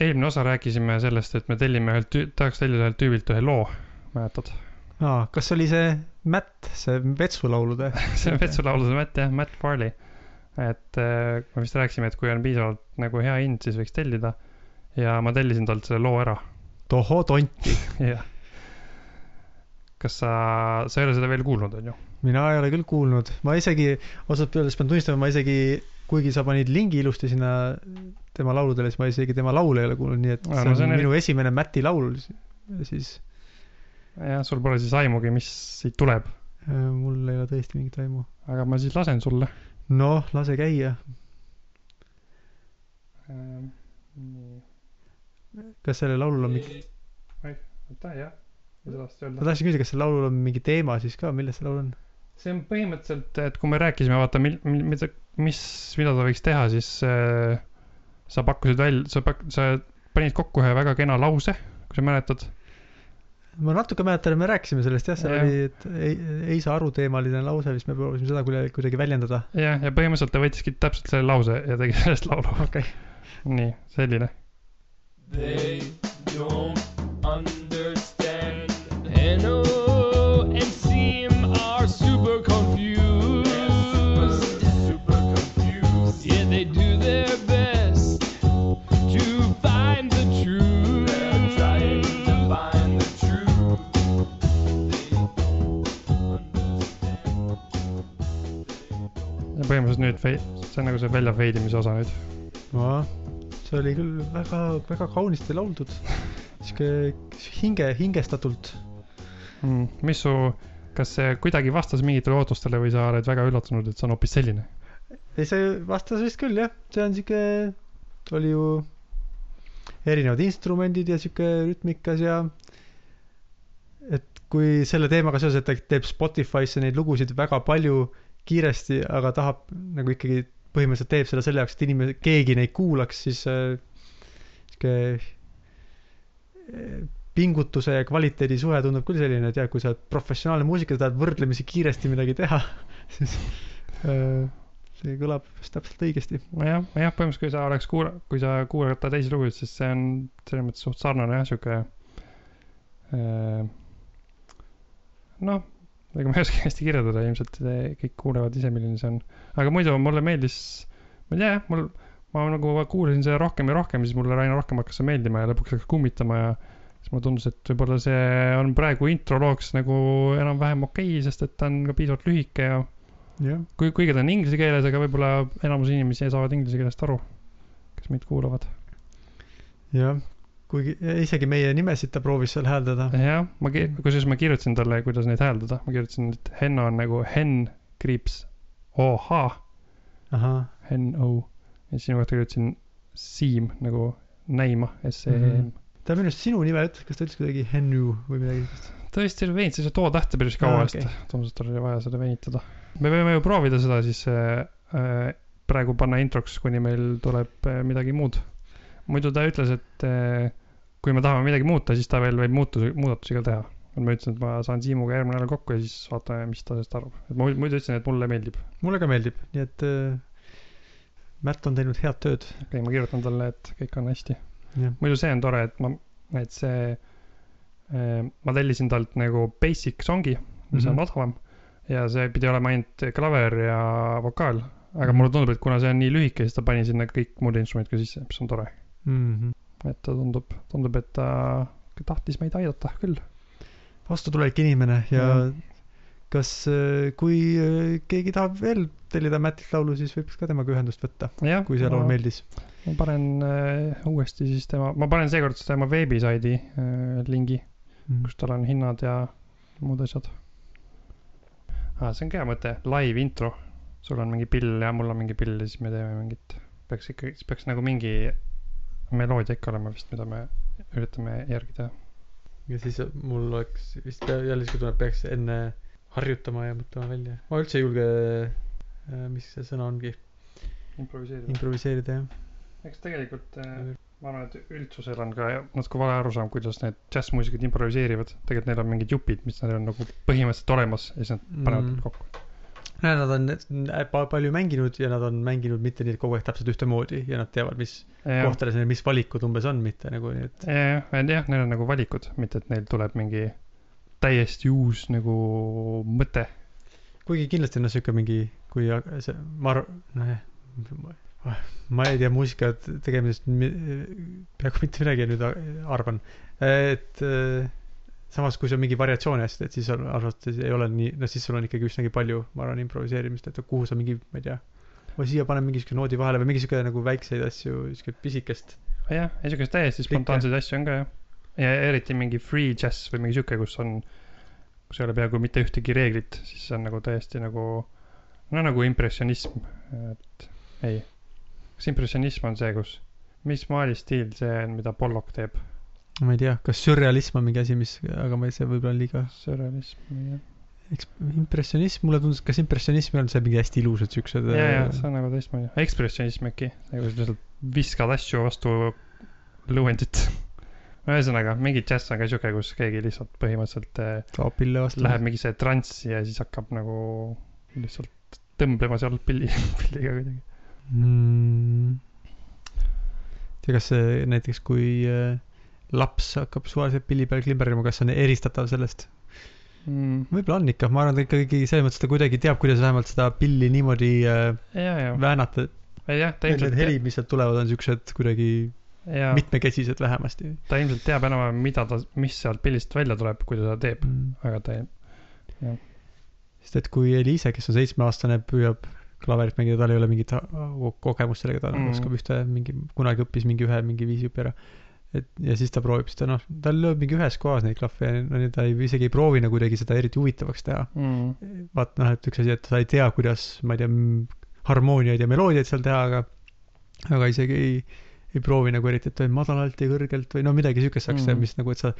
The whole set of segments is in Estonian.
eelmine osa rääkisime sellest, et me tellime ühelt tahaks tellida ühelt tüübilt ühe loo, mäletad? aa, kas oli see Matt, see vetsulaulude? see on vetsulaulude Matt jah, Matt Farley. et äh, me vist rääkisime, et kui on piisavalt nagu hea hind, siis võiks tellida. ja ma tellisin talt selle loo ära, tohoo tont, jah. kas sa, sa ei ole seda veel kuulnud, on ju? mina ei ole küll kuulnud, ma isegi, ausalt öeldes pean tunnistama, ma isegi, kuigi sa panid lingi ilusti sinna tema lauludele, siis ma isegi tema laule ei ole kuulnud, nii et Aa, see no on see on minu esimene Mati laul, siis jah, sul pole siis aimugi, mis siit tuleb, äh, mul ei ole tõesti mingit aimu. aga ma siis lasen sulle. noh, lase käia. nii, kas sellel laulul on mingi, oota jah, ei saa vast ma öelda. tahtsin küsida, kas sellel laulul on mingi teema siis ka, millest see laul on? see on põhimõtteliselt, et kui me rääkisime, vaata, mil-, mida, mis, mida ta võiks teha, siis äh, sa pakkusid välja, sa pak-, sa panid kokku ühe väga kena lause, kui sa mäletad. ma natuke mäletan, me rääkisime sellest jah, seal Jah. oli, et ei, ei saa aru teemaline lause, vist me proovisime seda kuidagi, kuidagi väljendada. jah, ja põhimõtteliselt ta võttiski täpselt selle lause ja tegi sellest laulu. okei okay., nii, selline. They don't understand. Hanno and Seam are super confused. Põhimõtteliselt nüüd see on nagu see välja veidimise osa nüüd. see oli küll väga, väga kaunisti lauldud. sihuke hinge, hingestatult. Mm, mis su, kas see kuidagi vastas mingitele ootustele või sa oled väga üllatunud, et see on hoopis selline? ei, see vastas vist küll jah, see on sihuke, oli ju erinevad instrumendid ja sihuke rütmikas ja et kui selle teemaga seoses, et ta teeb Spotify'sse neid lugusid väga palju kiiresti, aga tahab nagu ikkagi põhimõtteliselt teeb seda selle jaoks, et inimene, keegi neid kuulaks, siis äh, sihuke äh, pingutuse ja kvaliteedi suhe tundub küll selline, et jah, kui sa oled professionaalne muusik ja tahad võrdlemisi kiiresti midagi teha, siis äh, see kõlab täpselt õigesti. nojah, jah, põhimõtteliselt kui sa oleks kuula-, kui sa kuulad ta teisi lugusid, siis see on selles mõttes suht sarnane jah, sihuke äh, noh, ega ma ei oska hästi kirjeldada, ilmselt kõik kuulevad ise, milline see on. aga muidu mulle meeldis, ma ei tea mul, ma nagu kuulasin seda rohkem ja rohkem, siis mulle aina rohkem hakkas see meeldima ja lõpuks hakkas kummitama ja siis mulle tundus, et võib-olla see on praegu introlooks nagu enam-vähem okei okay,, sest et ta on ka piisavalt lühike ja jah, kui, kuigi ta on inglise keeles, aga võib-olla enamus inimesi saavad inglise keelest aru, kes meid kuulavad. jah, kuigi ja isegi meie nimesid ta proovis seal hääldada. jah, ma, kusjuures ma kirjutasin talle, kuidas neid hääldada, ma kirjutasin, et Henno on nagu Henn kriips OH, Henn-O ja sinu kohta kirjutasin Siim nagu näima, S-E-M. ta minu arust sinu nime ütles, kas ta ütles kuidagi Hennu või midagi sellist? ta vist ei venitas seda too tähte päris kaua hästi okei. okay., tundus, et tal oli vaja seda venitada. me võime ju proovida seda siis äh, praegu panna introks, kuni meil tuleb äh, midagi muud. muidu ta ütles, et äh, kui me tahame midagi muuta, siis ta veel võib muutusi, muudatusi ka teha. ma ütlesin, et ma saan Siimuga järgmine nädal kokku ja siis vaatame, mis ta sellest arvab. et ma muidu ütlesin, et mulle meeldib. mulle ka meeldib, nii et äh, Märt on teinud head tööd. okei okay,, ma kirjutan talle, et kõik on hästi. muidu see on tore, et ma, et see äh,, ma tellisin talt nagu basic songi, mis mm -hmm. Mhm. on odavam ja see pidi olema ainult klaver ja vokaal, aga Mhm. mulle tundub, et kuna see on nii lühike, siis ta pani sinna kõik muud instrumendid ka sisse, mis on tore. mm -hmm. Et ta tundub, tundub, et ta tahtis meid aidata küll. vastutulelik inimene ja Jah. kas, kui äh, keegi tahab veel tellida Mätilt laulu, siis võib ka temaga ühendust võtta, kui see laul meeldis. ma panen äh, uuesti siis tema, ma panen seekord tema veebisaidi äh, lingi, kus tal on hinnad ja muud asjad ah,. see on ka hea mõte, live intro. sul on mingi pill ja mul on mingi pill ja siis me teeme mingit, peaks ikka, siis peaks nagu mingi meloodia ikka olema vist, mida me üritame järgida. ja siis mul oleks vist jälle siuke tunne, et peaks enne harjutama ja mõtlema välja. ma üldse ei julge, mis see sõna ongi, improviseerida. improviseerida jah. eks tegelikult äh, ma arvan, et üldsusel on ka natuke vale arusaam, kuidas need džässmuusikud improviseerivad. tegelikult neil on mingid jupid, mis neil on nagu põhimõtteliselt olemas ja siis nad panevad Mm. mm. kokku. Ja nad on pa- palju mänginud ja nad on mänginud mitte nii, et kogu aeg täpselt ühtemoodi ja nad teavad, mis kohtades neil, mis valikud umbes on, mitte nagu nii, et jah, neil on nagu valikud, mitte et neil tuleb mingi täiesti uus nagu mõte. kuigi kindlasti on noh, sihuke mingi, kui see, ma arvan, nojah, ma ei tea muusika tegemisest mi- peaaegu mitte midagi nüüd arvan, et äh, samas, kui on mingi variatsiooni asjad, et siis on arvates ei ole nii, no siis sul on ikkagi üsnagi palju, ma arvan, improviseerimist, et kuhu sa mingi, ma ei tea, või siia panen mingi sihuke noodi vahele või mingi sihuke nagu väikseid asju, sihuke pisikest. jah, ja siukest täiesti spontaanseid asju on ka jah. ja eriti mingi free jazz või mingi siuke, kus on, kus ei ole peaaegu mitte ühtegi reeglit, siis see on nagu täiesti nagu, no nagu impressionism, et ei. kas impressionism on see, kus, mis maalistiil see on, mida Pollock teeb? Ma ei tea, kas sürrealism on mingi asi, mis, aga ma ei, see võib-olla on liiga sürrealism, jah. eks impressionism, mulle tundus, kas impressionism olnud see mingi hästi ilusad siuksed. ja, ja see on nagu teistmoodi, ekspressionism äkki, nagu sa lihtsalt viskad asju vastu lõuendit. ühesõnaga, mingi džäss on ka siuke, kus keegi lihtsalt põhimõtteliselt äh, kaob pille vastu. läheb mingisse transsi ja siis hakkab nagu lihtsalt tõmblema seal pilli, pilliga kuidagi. mm.. tea, kas see näiteks, kui äh, laps hakkab suvaliselt pilli peal klimberdama, kas see on eristatav sellest? Mm. võib-olla on ikka, ma arvan, ta ikkagi selles mõttes ta kuidagi teab, kuidas vähemalt seda pilli niimoodi äh, ja, ja, väänata. jah, ta Need ilmselt, helid, mis sealt tulevad, on siuksed kuidagi jaa, mitmekesised vähemasti ta ilmselt teab enam-vähem, mida ta, mis sealt pillist välja tuleb, kui ta seda teeb, mm.. aga ta ei, sest et kui Eliise, kes on seitsmeaastane, püüab klaverit mängida, tal ei ole mingit ko- kogemust sellega, ta mm. oskab ühte mingi, kunagi õppis mingi ühe mingi viisi õpi ära. Et ja siis ta proovib, ta noh, tal lööb mingi ühes kohas neid klahve no, ta ei, isegi ei proovi nagu kuidagi seda eriti huvitavaks teha. mm. vaat noh, et üks asi, et sa ei tea, kuidas, ma ei tea, harmooniaid ja meloodiaid seal teha, aga aga isegi ei, ei proovi nagu eriti, et madalalt ja kõrgelt või no midagi siukest saaks Mm. teha, mis nagu, et sa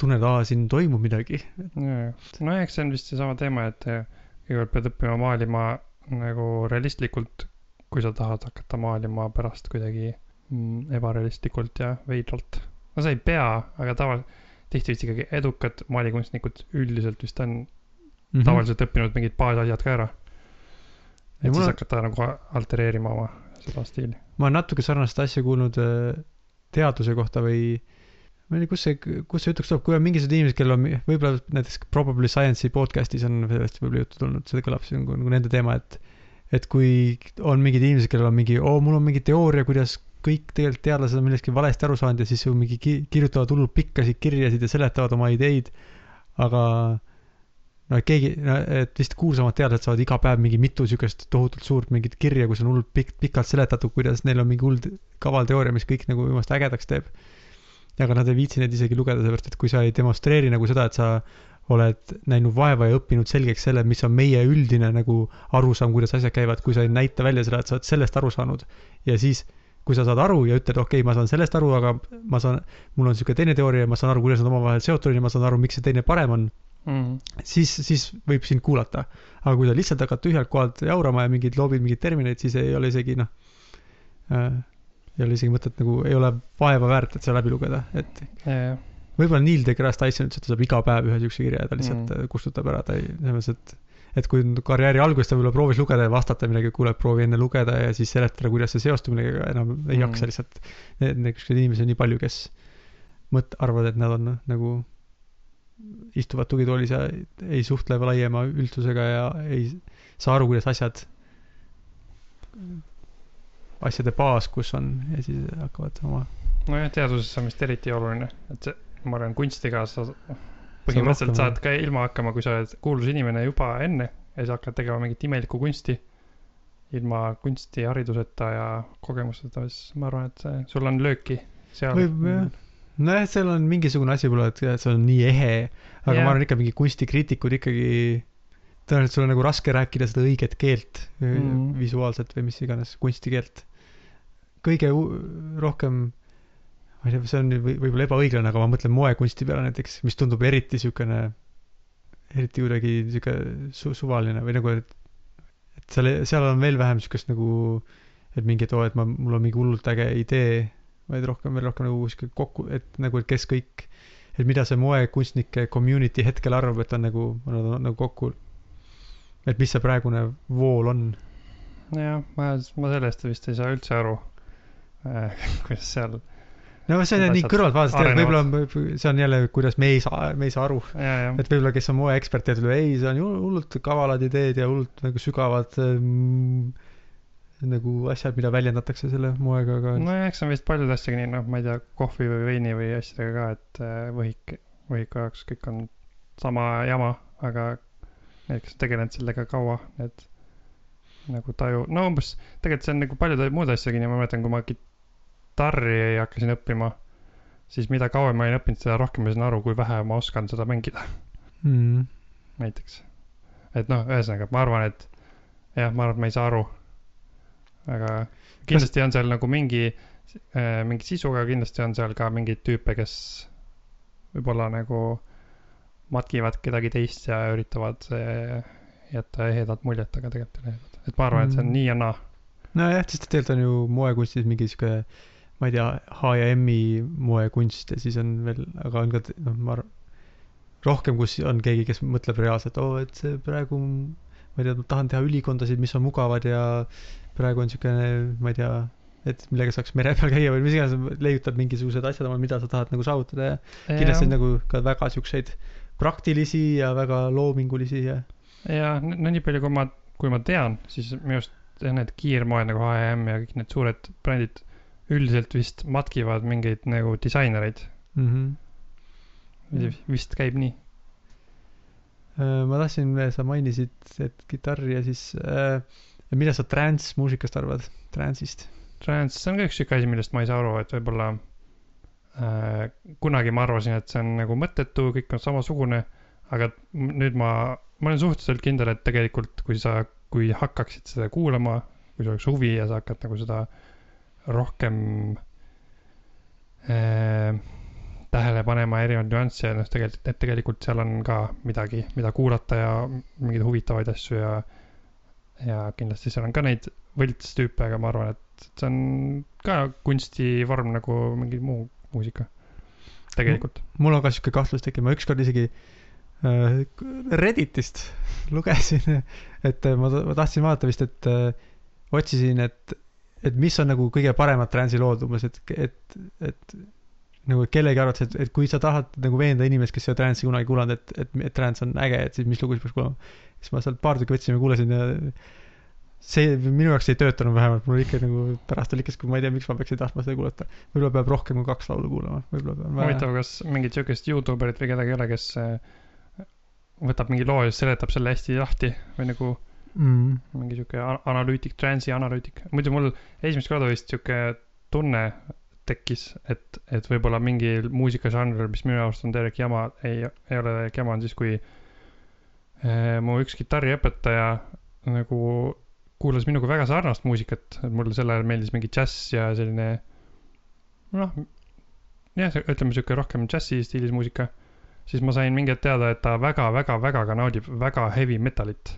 tunned, aa, siin toimub midagi. no eks see on vist seesama teema, et eh, kõigepealt pead õppima maalima nagu realistlikult, kui sa tahad hakata maalima pärast kuidagi mm, ebarealistlikult ja veidralt. no sa ei pea, aga tava-, tihti vist ikkagi edukad maalikunstnikud üldiselt vist on mm. -hmm. tavaliselt õppinud mingid baasasjad ka ära. Ja et mul siis on- hakata nagu altereerima oma seda stiili. ma olen natuke sarnast asja kuulnud äh, teaduse kohta või ma ei tea, kus see, kus see jutuks tuleb, kui on mingisugused inimesed, kellel on võib-olla näiteks Probably Science'i podcast'is on sellest võib-olla juttu tulnud, see kõlab siin nagu, nagu nende teema, et et kui on mingid inimesed, kellel on mingi, oo, mul on mingi teooria, kuidas kõik tegelikult teadlased on millestki valesti aru saanud ja siis ju mingi ki- kirjutavad hullult pikkasid kirjasid ja seletavad oma ideid, aga no keegi, et vist kuulsamad teadlased saavad iga päev mingi mitu siukest tohutult suurt mingit kirja, kus on hullult pikk, pikalt seletatud, kuidas neil on mingi hull kaval teooria, mis kõik nagu jumast ägedaks teeb. aga nad ei viitsi neid isegi lugeda, sellepärast et kui sa ei demonstreeri nagu seda, et sa oled näinud vaeva ja õppinud selgeks selle, mis on meie üldine nagu arusaam, kuidas asjad käivad, kui sa ei näita välja seda, et sa oled sellest aru saanud ja siis kui sa saad aru ja ütled, okei okay,, ma saan sellest aru, aga ma saan, mul on niisugune teine teooria ja ma saan aru, kuidas nad omavahel seotud on ja ma saan aru, miks see teine parem on, Mm. siis, siis võib sind kuulata. aga kui sa lihtsalt hakkad tühjalt kohalt jaurama ja mingeid loobid mingeid termineid, siis ei ole isegi noh äh,, ei ole isegi mõtet nagu, ei ole vaeva väärt, et seda läbi lugeda, et jaa, võib-olla Neil deGrasse Tyson ütles, et ta saab iga päev ühe siukse kirja ja ta lihtsalt mm. kustutab ära, ta ei, selles mõttes, et et kui karjääri alguses ta võib-olla proovis lugeda ja vastata midagi, kuule, proovi enne lugeda ja siis seletada, kuidas see seostub millegagi, enam ei Mm. jaksa lihtsalt. Niisuguseid inimesi on nii palju, kes mõt-, arvavad, et nad on noh, nagu istuvad tugitoolis ja ei suhtle laiema üldsusega ja ei saa aru, kuidas asjad, asjade baas, kus on ja siis hakkavad oma nojah, teaduses on vist eriti oluline, et see, ma arvan, kunstiga sa põhimõtteliselt saad ka ilma hakkama, kui sa oled kuulus inimene juba enne ja sa hakkad tegema mingit imelikku kunsti ilma kunstihariduseta ja kogemuseta, siis ma arvan, et sul on lööki seal. võib jah, nojah, seal on mingisugune asi võib-olla, et see on nii ehe, aga yeah. ma arvan ikka mingi kunstikriitikud ikkagi, tõenäoliselt sul on nagu raske rääkida seda õiget keelt mm. Mhm., visuaalset või mis iganes kunstikeelt. kõige rohkem, ma ei tea, see on nüüd või- võib-olla ebaõiglane, aga ma mõtlen moekunsti peale näiteks, mis tundub eriti siukene, eriti kuidagi siuke su-, suvaline või nagu, et et seal, seal on veel vähem siukest nagu, et mingi, et oo, et ma, mul on mingi hullult äge idee vaid rohkem, veel rohkem nagu sihuke kokku, et nagu, et kes kõik, et mida see moekunstnike community hetkel arvab, et on nagu, nad on nagu kokku et mis see praegune vool on. jah, ma, ma sellest vist ei saa üldse aru. kuidas seal, no see on nii kõrvaltvaatest, võib-olla arenevad. on- see on jälle, kuidas me ei saa, me ei saa aru. ja, ja, et võib-olla, kes on moeekspert, teab, ei, see on hullult kavalad ideed ja hullult nagu sügavad ähm, nagu asjad, mida väljendatakse selle moega, aga no. nojah, eks see on vist paljude asjadega nii, noh, ma ei tea, kohvi või veini või asjadega ka, et äh, võhik, võhiku jaoks kõik on sama jama, aga need, kes on tegelenud sellega kaua, need nagu taju, no umbes, tegelikult see on nagu paljude muude asjadega nii, ma mäletan, kui ma kitarri hakkasin õppima, siis mida kauem ma olin õppinud, seda rohkem ma sain aru, kui vähe ma oskan seda mängida, mm, näiteks. et noh, ühesõnaga, ma arvan, et jah, ma arvan, et ma ei saa aru. aga kindlasti on seal nagu mingi äh,, mingi sisu, aga kindlasti on seal ka mingeid tüüpe, kes võib-olla nagu matkivad kedagi teist ja üritavad äh, jätta ehedat muljet, aga tegelikult ei ole ehedat. et ma arvan, et see on Mm. nii ja naa. nojah, sest tegelikult on ju moekunstis mingi sihuke, ma ei tea, H ja M-i moekunst ja siis on veel, aga on ka, noh, ma arvan, rohkem, kus on keegi, kes mõtleb reaalselt, oo, et see praegu, ma ei tea, ma tahan teha ülikondasid, mis on mugavad ja praegu on siukene, ma ei tea, et millega saaks mere peal käia või mis iganes, leiutad mingisugused asjad omal, mida sa tahad nagu saavutada ja kindlasti on nagu ka väga siukseid praktilisi ja väga loomingulisi ja ja no nii palju, kui ma, kui ma tean, siis minu arust need kiirmoed nagu H&M ja kõik need suured brändid üldiselt vist matkivad mingeid nagu disainereid mm. -hmm. Mm. vist käib nii. Äh, ma tahtsin, sa mainisid, et kitarri ja siis äh,, mida sa transmuusikast arvad, transist? Trance, see on ka üks sihuke asi, millest ma ei saa aru, et võib-olla äh, kunagi ma arvasin, et see on nagu mõttetu, kõik on samasugune, aga nüüd ma, ma olen suhteliselt kindel, et tegelikult, kui sa, kui hakkaksid seda kuulama, kui sul oleks huvi ja sa hakkad nagu seda rohkem äh, tähele panema erinevaid nüansse ja noh, tegelikult, et tegelikult seal on ka midagi, mida kuulata ja mingeid huvitavaid asju ja ja kindlasti seal on ka neid võltstüüpe, aga ma arvan, et see on ka kunstivorm nagu mingi muu muusika. tegelikult. mul on ka siuke kahtlus tekkinud, ma ükskord isegi äh, Redditist lugesin, et ma, ma tahtsin vaadata vist, et äh, otsisin, et, et mis on nagu kõige paremad transi lood umbes, et, et, et nagu kellegi arvates, et, et kui sa tahad nagu veenda inimest, kes ei ole transi kunagi kuulanud, et, et, et trans on äge, et siis mis lugusid peaks kuulama. siis ma sealt paar tükki võtsin ja kuulasin ja see minu jaoks ei töötanud vähemalt, mul ikka nagu pärast oli ikka, ma ei tea, miks ma peaksin tahtma seda kuulata. võib-olla peab rohkem kui kaks laulu kuulama, võib-olla peab vähe. huvitav, kas mingit siukest Youtuberit või kedagi ei ole, kes äh, võtab mingi loo ja siis seletab selle hästi lahti või nagu mm.. mingi sihuke analüütik, transi analüütik. muidu mul esimest korda vist sihuke tunne tekkis, et, et võib-olla mingi muusikažanr, mis minu arust on täielik jama, ei, ei ole täielik jama, on siis, kui äh, mu üks kitarriõpetaja nagu kuulas minuga väga sarnast muusikat, et mulle sel ajal meeldis mingi džäss ja selline noh, jah, ütleme sihuke rohkem džässi stiilis muusika, siis ma sain mingi hetk teada, et ta väga-väga-väga ka naudib väga heavy metalit.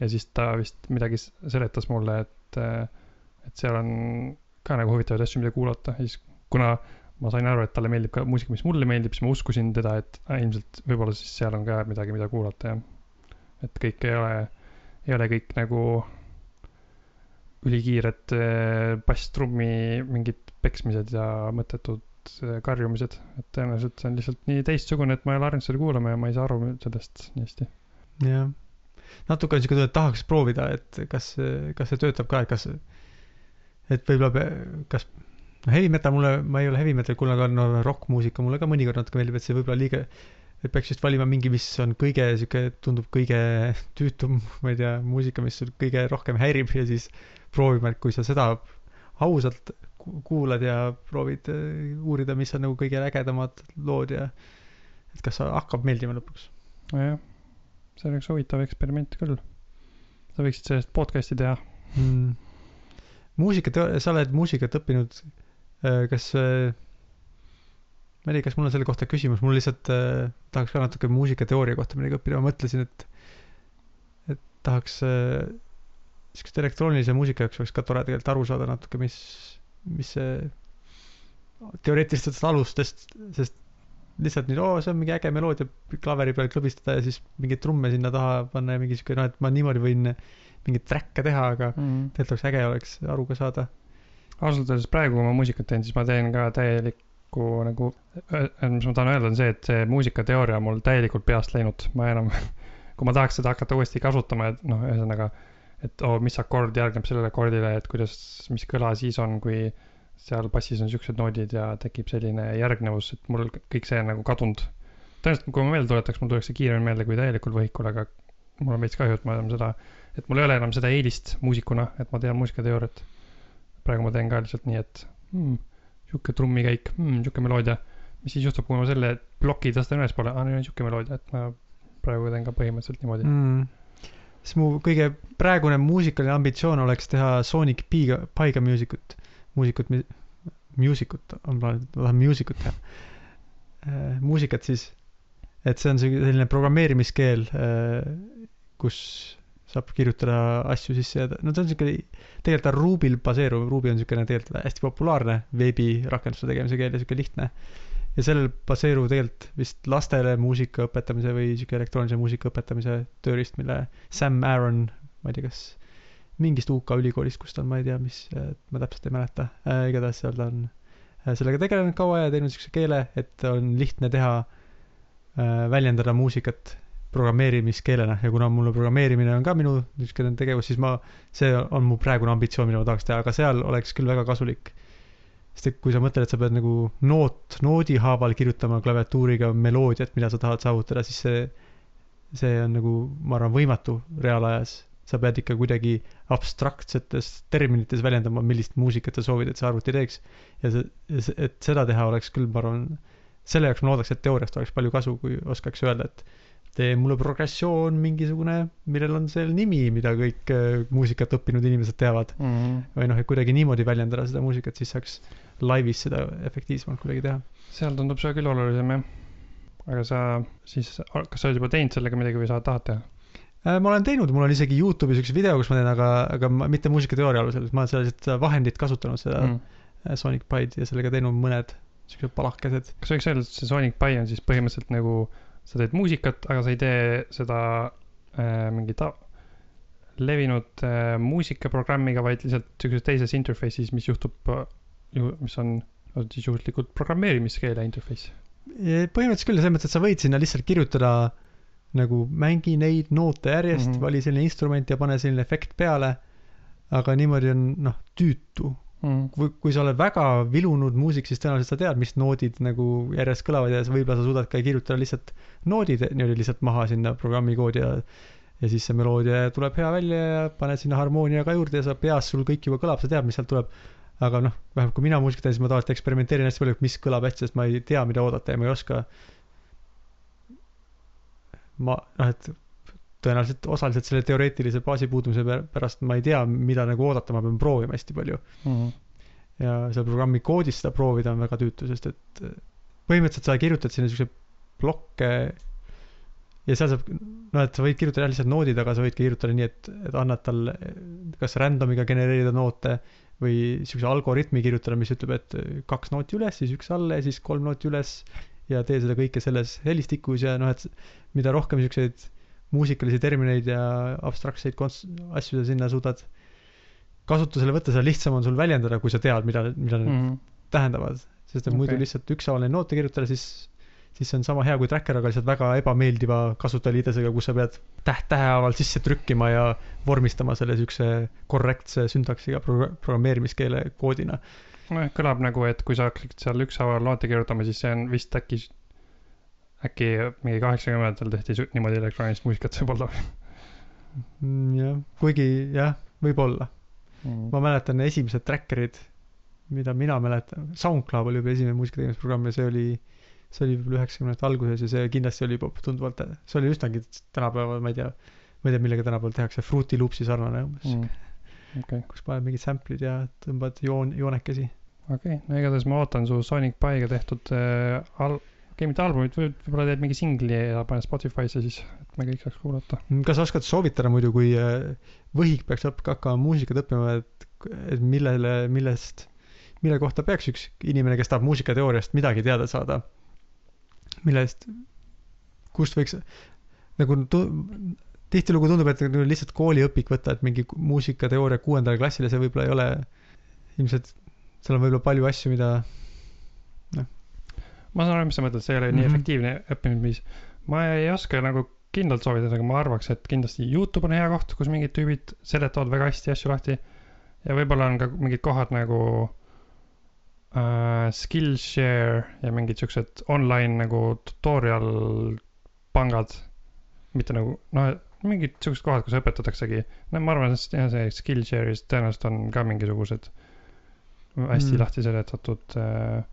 Ja siis ta vist midagi seletas mulle, et, et seal on ka nagu huvitavaid asju, mida kuulata. Ja siis kuna ma sain aru, et talle meeldib ka muusika, mis mulle meeldib, siis ma uskusin teda, et äh, ilmselt võib-olla siis seal on ka midagi, mida kuulata ja et kõik ei ole, ei ole kõik nagu ülikiired äh, basstrummi mingid peksmised ja mõttetud äh, karjumised, et tõenäoliselt see on lihtsalt nii teistsugune, et ma ei ole harjunud seda kuulama ja ma ei saa aru sellest nii hästi. jah, natuke on siuke tunne, et tahaks proovida, et kas, kas see töötab ka, et kas, et võib-olla, kas, no heavy metal mulle, ma ei ole heavy metal kuulanud, aga no rokkmuusika mulle ka mõnikord natuke meeldib, et see võib-olla liiga, et peaks just valima mingi, mis on kõige sihuke, tundub kõige tüütum, ma ei tea, muusika, mis sul kõige rohkem häirib ja siis proovima, et kui sa seda ausalt ku- kuulad ja proovid äh, uurida, mis on nagu kõige ägedamad lood ja et kas hakkab meeldima lõpuks. Nojah, see oleks huvitav eksperiment küll. sa võiksid sellest podcast'i teha. mm.. muusikat, sa oled muusikat õppinud, kas, ma ei tea, kas mul on selle kohta küsimus, mul lihtsalt äh, tahaks ka natuke muusikateooria kohta midagi õppida, ma mõtlesin, et, et tahaks äh, sihukest elektroonilise muusika jaoks oleks ka tore tegelikult aru saada natuke, mis, mis see teoreetilistest alustest, sest lihtsalt nii, oo, see on mingi äge meloodia klaveri peal klõbistada ja siis mingeid trumme sinna taha panna ja mingi siuke noh, et ma niimoodi võin mingeid track'e teha, aga mm.. tegelikult oleks äge oleks aru ka saada. ausalt öeldes praegu, kui ma muusikat teen, siis ma teen ka täielikku nagu, mis ma tahan öelda, on see, et see muusikateooria on mul täielikult peast läinud, ma enam, kui ma tahaks seda hakata uuesti kasutama, et noh, ühesõnaga, et oo, mis akord järgneb sellele akordile, et kuidas, mis kõla siis on, kui seal bassis on siuksed noodid ja tekib selline järgnevus, et mul kõik see on nagu kadunud. tõenäoliselt, kui ma meelde tuletaks, mul tuleks see kiiremini meelde kui täielikul võhikul, aga mul on veits kahju, et ma enam seda, et mul ei ole enam seda eelist muusikuna, et ma tean muusikateooriat. praegu ma teen ka lihtsalt nii, et hmm, sihuke trummikäik hmm,, sihuke meloodia. mis siis juhtub, kui ma selle ploki tõstan ülespoole, aa nüüd on sihuke meloodia, et ma praegu teen ka põhimõtteliselt niimoodi mm.. siis mu kõige praegune muusikaline ambitsioon oleks teha Sonic Piga, Paiga muusikut, muusikut, muusikut on plaan, ma tahan muusikut teha. muusikat siis, et see on selline programmeerimiskeel, kus saab kirjutada asju sisse ja no ta on siuke, tegelikult ta on Ruby'l baseeruv, Ruby on siukene tegelikult hästi populaarne veebirakenduste tegemise keel ja siuke lihtne. ja sellel baseerub tegelikult vist lastele muusika õpetamise või siuke elektroonilise muusika õpetamise tööriist, mille Sam Aaron, ma ei tea, kas mingist UK ülikoolist, kus ta on, ma ei tea, mis, ma täpselt ei mäleta äh,, igatahes seal ta on äh, sellega tegelenud kaua ja teinud siukse keele, et on lihtne teha äh,, väljendada muusikat programmeerimiskeelena ja kuna mulle programmeerimine on ka minu niisugune tegevus, siis ma, see on mu praegune ambitsioon, mida ma tahaks teha, aga seal oleks küll väga kasulik. sest et kui sa mõtled, et sa pead nagu noot, noodi haaval kirjutama klaviatuuriga meloodiat, mida sa tahad saavutada, siis see, see on nagu, ma arvan, võimatu reaalajas. Sa pead ikka kuidagi abstraktsetes terminites väljendama, millist muusikat sa soovid, et see arvuti teeks. ja see, et seda teha oleks küll, ma arvan, selle jaoks ma loodaks, et teooriast oleks palju kasu, kui oskaks öelda, et tee mulle progressioon mingisugune, millel on seal nimi, mida kõik äh, muusikat õppinud inimesed teavad. Mm -hmm. või noh, et kuidagi niimoodi väljendada seda muusikat, siis saaks laivis seda efektiivsemalt kuidagi teha. seal tundub see küll olulisem jah. aga sa siis, kas sa oled juba teinud sellega midagi või sa tahad teha? Äh, ma olen teinud, mul on isegi Youtube'is üks video, kus ma teen, aga, aga ma, mitte muusikateooria alusel, ma olen sellised vahendit kasutanud seda Mm. mm. Sonic Pied ja sellega teinud mõned siuksed palakesed. kas võiks öelda, et see Sonic Pi on siis põhimõtteliselt nagu, sa teed muusikat, aga sa ei tee seda äh, mingi ta-, levinud äh, muusikaprogrammiga, vaid lihtsalt siukses teises interface'is, mis juhtub äh, ju, mis on, siis juhuslikult programmeerimiskeele interface. põhimõtteliselt küll, selles mõttes, et sa võid sinna lihtsalt kirjutada nagu mängi neid noote järjest mm. -hmm. vali selline instrument ja pane selline efekt peale. aga niimoodi on noh, tüütu. Mm. kui, kui sa oled väga vilunud muusik, siis tõenäoliselt sa tead, mis noodid nagu järjest kõlavad ja võib-olla sa suudad ka kirjutada lihtsalt noodid niimoodi lihtsalt maha sinna programmi koodi ja ja siis see meloodia tuleb hea välja ja paned sinna harmoonia ka juurde ja sa peas sul kõik juba kõlab, sa tead, mis sealt tuleb. aga noh, vähemalt kui mina muusikat teen, siis ma tavaliselt eksperimenteerin hästi palju, mis kõlab hästi, sest ma ei tea, mida oodata ja ma ei oska. Ma noh, et tõenäoliselt osaliselt selle teoreetilise baasi puudumise pär- pärast ma ei tea, mida nagu oodata, ma pean proovima hästi palju Mm. ja seal programmi koodis seda proovida on väga tüütu, sest et põhimõtteliselt sa kirjutad sinna siukseid plokke ja seal saab, noh, et sa võid kirjutada jah lihtsalt noodid, aga sa võid ka kirjutada nii, et, et annad talle kas random'iga genereerida noote või siukse algoritmi kirjutada, mis ütleb, et kaks nooti üles, siis üks alla ja siis kolm nooti üles ja tee seda kõike selles helistikus ja noh, et mida rohkem siukseid muusikalisi termineid ja abstraktseid konst-, asju sa sinna suudad kasutusele võtta, seda lihtsam on sul väljendada, kui sa tead, mida, mida need Mm. tähendavad, sest et okay. muidu lihtsalt ükshaaval neid noote kirjutada, siis, siis see on sama hea kui tracker, aga lihtsalt väga ebameeldiva kasutajaliidesega, kus sa pead täht tähe haaval sisse trükkima ja vormistama selle siukse korrektse süntaksiga pro-, programmeerimiskeele koodina. nojah, kõlab nagu, et kui sa hakkasid seal ükshaaval noote kirjutama, siis see on vist äkki, äkki mingi kaheksakümnendatel tehti niimoodi elektroonilist muusikat võib-olla Mm, jah, kuigi jah, võib-olla. mm.. ma mäletan esimesed tracker'id, mida mina mäletan, SoundCloud oli juba esimene muusika tegemisprogramm ja see oli, see oli võib-olla üheksakümnendate alguses ja see kindlasti oli juba tunduvalt, see oli üsnagi tänapäeval, ma ei tea, ma ei tea, millega tänapäeval tehakse, Fruity Loopsi sarnane umbes mm., Mm. okei, kus paned mingid sample'id ja tõmbad joon, joonekesi. okei, no igatahes ma ootan su Sonic Pi'ga tehtud äh, al-, okei, mitte albumit, võib-olla teed mingi singli ja paned Spotify'sse siis, et me kõik saaks kuulata. kas sa oskad soovitada muidu, kui äh, võhik peaks hakkama muusikat õppima, et, et millele, millest, mille kohta peaks üks inimene, kes tahab muusikateooriast midagi teada saada, millest, kust võiks nagu tu- tihtilugu tundub, et lihtsalt kooliõpik võtta, et mingi muusikateooria kuuendale klassile, see võib-olla ei ole ilmselt, seal on võib-olla palju asju, mida ma saan aru, mis sa mõtled, see ei ole nii Mhm. efektiivne õppimisviis. ma ei oska nagu kindlalt soovitada, aga ma arvaks, et kindlasti Youtube on hea koht, kus mingid tüübid seletavad väga hästi asju lahti. ja võib-olla on ka mingid kohad nagu äh, Skillshare ja mingid siuksed online nagu tutorial pangad. mitte nagu, noh, mingid siuksed kohad, kus õpetataksegi. no ma arvan, et see see Skillshare'is tõenäoliselt on ka mingisugused hästi Mm. lahti seletatud äh,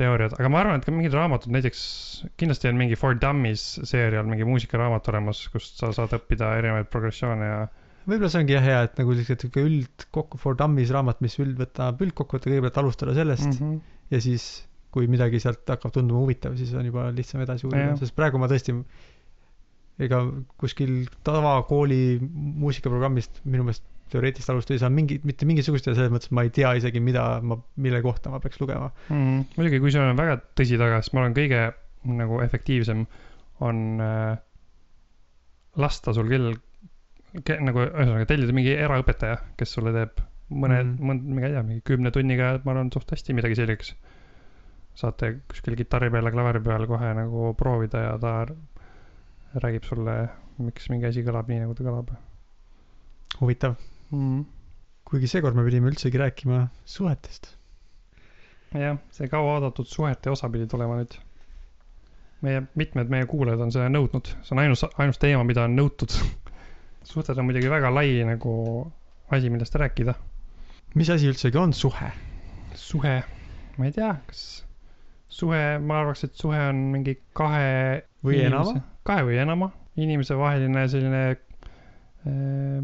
teooriad, aga ma arvan, et ka mingid raamatud, näiteks kindlasti on mingi For Dummies seerial mingi muusikaraamat olemas, kust sa saad õppida erinevaid progressioone ja võib-olla see ongi jah hea, et nagu lihtsalt sihuke üldkokku for dummies raamat, mis üld võtab üldkokkuvõtte, kõigepealt alustada sellest mm mm. -hmm. ja siis, kui midagi sealt hakkab tunduma huvitav, siis on juba lihtsam edasi uurida Jah., sest praegu ma tõesti ega kuskil tavakooli muusikaprogrammist minu meelest teoreetiliselt alustada ei saa mingit, mitte mingisugust ja selles mõttes, ma ei tea isegi, mida ma, mille kohta ma peaks lugema. Mm muidugi, kui sul on väga tõsi taga, siis ma arvan, kõige nagu efektiivsem on äh, lasta sul küll ke, nagu ühesõnaga tellida mingi eraõpetaja, kes sulle teeb mõne mm., mõnd, ma ei tea, mingi kümne tunniga, ma arvan, suht hästi midagi selgeks. saate kuskil kitarri peal ja klaveri peal kohe nagu proovida ja ta räägib sulle, miks mingi asi kõlab nii, nagu ta kõlab huvitav, mm.. kuigi seekord me pidime üldsegi rääkima suhetest. jah, see kauaoodatud suhete osa pidi tulema nüüd. meie, mitmed meie kuulajad on seda nõudnud, see on ainus, ainus teema, mida on nõutud. suhted on muidugi väga lai nagu asi, millest rääkida. mis asi üldsegi on suhe? suhe, ma ei tea, kas suhe, ma arvaks, et suhe on mingi kahe või enama? Kahe või enama inimese vaheline selline äh,,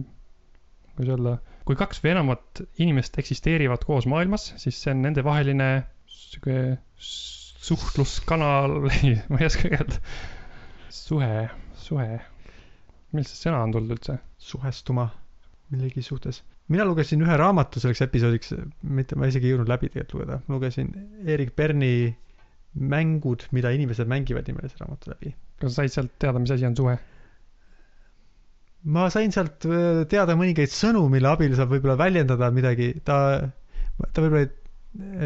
kuidas öelda, kui kaks või enamat inimest eksisteerivad koos maailmas, siis see on nendevaheline sihuke suhtluskanal, ma ei oska öelda. suhe, suhe, millest see sõna on tulnud üldse? suhestuma millegi suhtes. mina lugesin ühe raamatu selleks episoodiks, mitte, ma isegi ei jõudnud läbi tegelikult lugeda, lugesin Erik Berni Mängud, mida inimesed mängivad nimelise raamatu läbi. Kas sa said sealt teada, mis asi on suhe? ma sain sealt öö, teada mõningaid sõnu, mille abil saab võib-olla väljendada midagi, ta, ta võib-olla ei,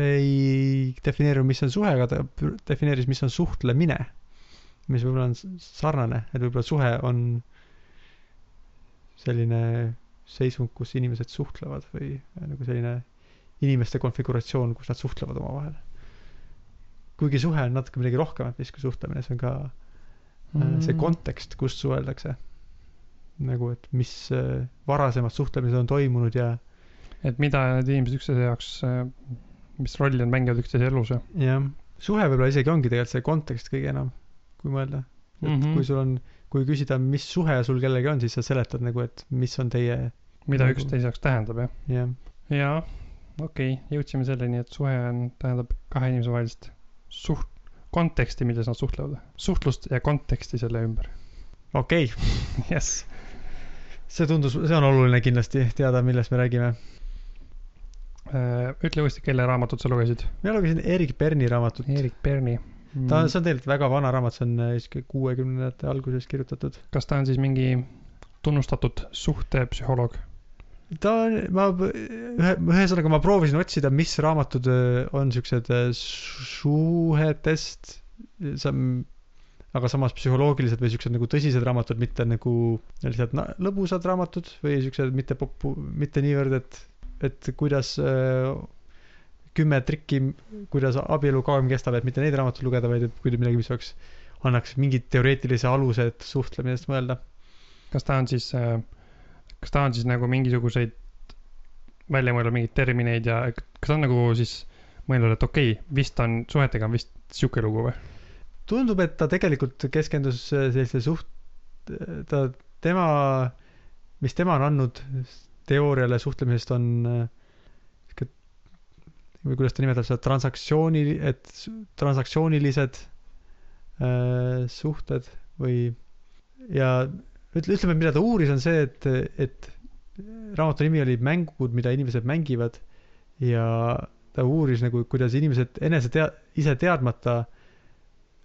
ei defineerinud, mis on suhe, aga ta defineeris, mis on suhtlemine. mis võib-olla on sarnane, et võib-olla suhe on selline seisund, kus inimesed suhtlevad või nagu selline inimeste konfiguratsioon, kus nad suhtlevad omavahel. kuigi suhe on natuke midagi rohkemat vist kui suhtlemine, see on ka mm. see kontekst, kust suheldakse. nagu, et mis äh, varasemad suhtlemised on toimunud ja, et mida need inimesed üksteise jaoks, mis rolli nad mängivad üksteise elus ja jah, suhe võib-olla isegi ongi tegelikult see kontekst kõige enam, kui mõelda. et mm. -hmm. kui sul on, kui küsida, mis suhe sul kellegi on, siis sa seletad nagu, et mis on teie, mida Nagu- üksteise jaoks tähendab jah. jah, jaa, okei okay,, jõudsime selleni, et suhe on, tähendab kahe inimese vahelist suht-, konteksti, milles nad suhtlevad. suhtlust ja konteksti selle ümber. okei okay., jess. see tundus, see on oluline kindlasti teada, millest me räägime. Äh, ütle uuesti, kelle raamatut sa lugesid? mina lugesin Erik Berni raamatut. Erik Berni. ta, see on tegelikult väga vana raamat, see on äh, kuuekümnendate alguses kirjutatud. kas ta on siis mingi tunnustatud suhtepsühholoog? Ta on, ma ühe, ühesõnaga ma proovisin otsida, mis raamatud öö, on siuksed öö, suhetest, aga samas psühholoogilised või siuksed nagu tõsised raamatud, mitte nagu lihtsalt na- lõbusad raamatud või siuksed mitte popu-, mitte niivõrd, et, et kuidas öö, kümme trikki, kuidas abielu kauem kestab, et mitte neid raamatuid lugeda, vaid et kui midagi, mis oleks, annaks mingit teoreetilise aluse, et suhtlemisest mõelda. kas ta on siis, kas ta on siis nagu mingisuguseid välja mõelnud mingeid termineid ja kas ta on nagu siis mõelnud, et okei okay,, vist on, suhetega on vist sihuke lugu või? tundub, et ta tegelikult keskendus sellise suht, ta, tema, mis tema on andnud teooriale suhtlemisest on äh, või kuidas ta nimetab seda, transaktsiooni, et transaktsioonilised äh, suhted või ja ütleme, mida ta uuris, on see, et, et raamatu nimi oli Mängud, mida inimesed mängivad ja ta uuris nagu, kuidas inimesed enese tea-, ise teadmata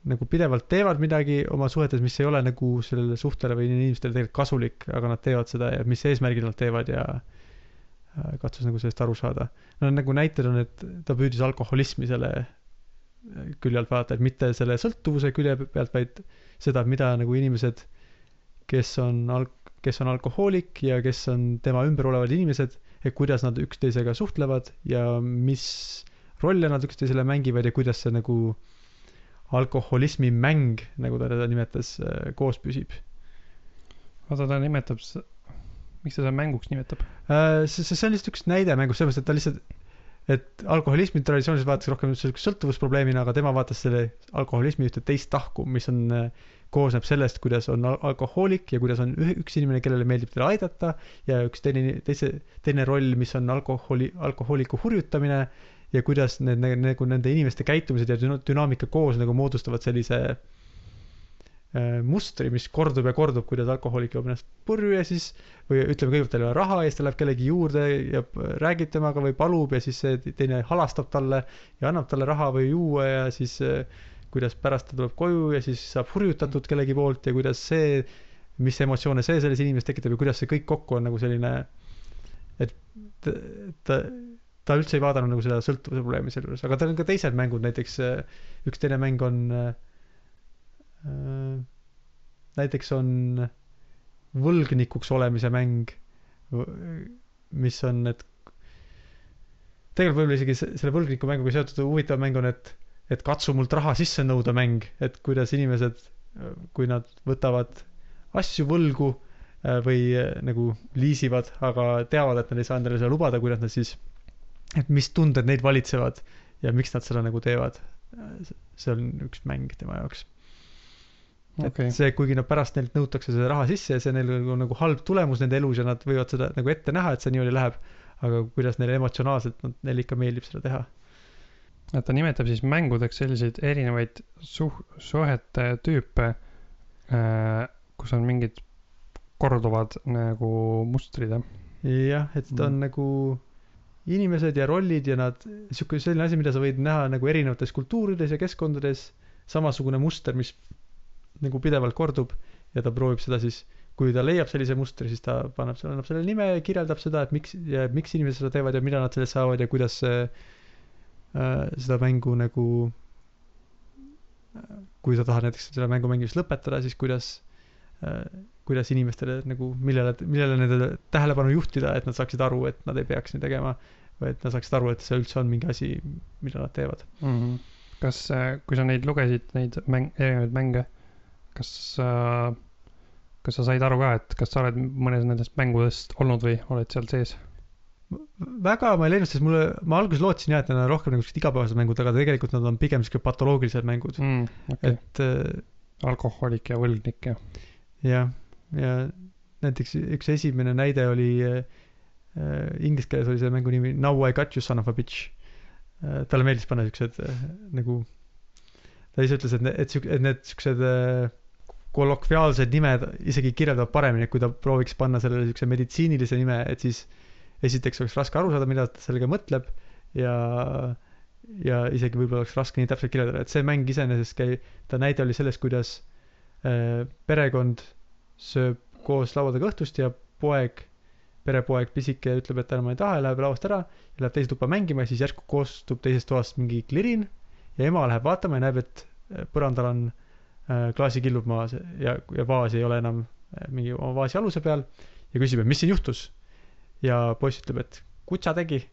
nagu pidevalt teevad midagi oma suhetes, mis ei ole nagu sellele suhtele või inimestele tegelikult kasulik, aga nad teevad seda ja mis eesmärgil nad teevad ja äh, katsus nagu sellest aru saada. no nagu näited on, et ta püüdis alkoholismi selle äh, külje alt vaadata, et mitte selle sõltuvuse külje pealt, vaid seda, mida nagu inimesed, kes on al-, kes on alkohoolik ja kes on tema ümber olevad inimesed, et kuidas nad üksteisega suhtlevad ja mis rolle nad üksteisele mängivad ja kuidas see nagu alkoholismi mäng, nagu ta teda nimetas, koos püsib. vaata, ta nimetab, miks ta seda mänguks nimetab? Äh, see, see, on lihtsalt üks näide mängust, sellepärast et ta lihtsalt, et alkoholismi traditsiooniliselt vaadatakse rohkem sellise sõltuvusprobleemina, aga tema vaatas selle alkoholismi ühte teist tahku, mis on, koosneb sellest, kuidas on al- alkohoolik ja kuidas on üks inimene, kellele meeldib teda aidata ja üks teine, teise, teine roll, mis on alkoholi, alkohooliku hurjutamine ja kuidas need nagu, nende inimeste käitumised ja düna- dünaamika koos nagu moodustavad sellise äh, mustri, mis kordub ja kordub, kuidas alkohoolik joob ennast purju ja siis või ütleme, kõigepealt tal ei ole raha ja siis ta läheb kellegi juurde ja räägib temaga või palub ja siis see teine halastab talle ja annab talle raha või juua ja siis äh, kuidas pärast ta tuleb koju ja siis saab hurjutatud kellegi poolt ja kuidas see, mis emotsioone see selles inimeses tekitab ja kuidas see kõik kokku on nagu selline, et ta, ta, üldse ei vaadanud nagu seda sõltuvuse probleemi selle juures, aga tal on ka teised mängud, näiteks äh, üks teine mäng on äh, äh, näiteks on võlgnikuks olemise mäng, mis on, et tegelikult võib-olla isegi se- selle võlgniku mänguga seotud huvitav mäng on, et, et katsu mult raha sisse nõuda mäng, et kuidas inimesed, kui nad võtavad asju võlgu äh, või äh, nagu liisivad, aga teavad, et nad ei saa endale seda lubada, kuidas nad siis, et mis tunded neid valitsevad ja miks nad seda nagu teevad. see on üks mäng tema jaoks okay., et see, kuigi nad pärast neilt nõutakse seda raha sisse ja see neil on nagu halb tulemus nende elus ja nad võivad seda nagu ette näha, et see niimoodi läheb, aga kuidas neile emotsionaalselt, neile ikka meeldib seda teha. Et ta nimetab siis mängudeks selliseid erinevaid suh-, suhete tüüpe, kus on mingid korduvad nagu mustrid, jah? jah, et ta on Mm. nagu inimesed ja rollid ja nad, sihuke selline asi, mida sa võid näha nagu erinevates kultuurides ja keskkondades, samasugune muster, mis nagu pidevalt kordub ja ta proovib seda siis, kui ta leiab sellise mustri, siis ta paneb selle, annab sellele nime ja kirjeldab seda, et miks ja miks inimesed seda teevad ja mida nad sellest saavad ja kuidas see äh, seda mängu nagu äh, kui sa tahad näiteks selle mängu mängimist lõpetada, siis kuidas äh, kuidas inimestele nagu, millele, millele nende tähelepanu juhtida, et nad saaksid aru, et nad ei peaks nii tegema või et nad saaksid aru, et see üldse on mingi asi, mida nad teevad. mm. -hmm. kas, kui sa neid lugesid, neid mäng, erinevaid mänge, kas sa, kas sa said aru ka, et kas sa oled mõnes nendest mängudest olnud või oled seal sees? Väga ma ei leidnud, sest mulle, ma alguses lootsin jah, et need on rohkem nagu siuksed igapäevased mängud, aga tegelikult nad on pigem siuke patoloogilised mängud, mm,. okay., et äh, alkohoolik ja võlgnik ja. jah, ja näiteks üks esimene näide oli äh, inglise keeles oli selle mängu nimi Now I got you son of a bitch äh,. talle meeldis panna siuksed äh, nagu, ta ise ütles, et et et need siuksed äh, kolokviaalsed nimed isegi kirjeldavad paremini, kui ta prooviks panna sellele siukse meditsiinilise nime, et siis esiteks oleks raske aru saada, mida ta sellega mõtleb ja ja isegi võib-olla oleks raske nii täpselt kirjeldada, et see mäng iseenesest käi-, ta näide oli sellest, kuidas äh, perekond sööb koos laua taga õhtust ja poeg, perepoeg pisike ütleb, et enam ei taha ja läheb lauast ära ja läheb teise tuppa mängima ja siis järsku kostub teisest toast mingi klirin ja ema läheb vaatama ja näeb, et äh, põrandal on äh, klaasikillud maas ja, ja vaas ei ole enam mingi oma vaasi aluse peal ja küsib, et mis siin juhtus. Ja poiss ütleb, et kutsa tegi.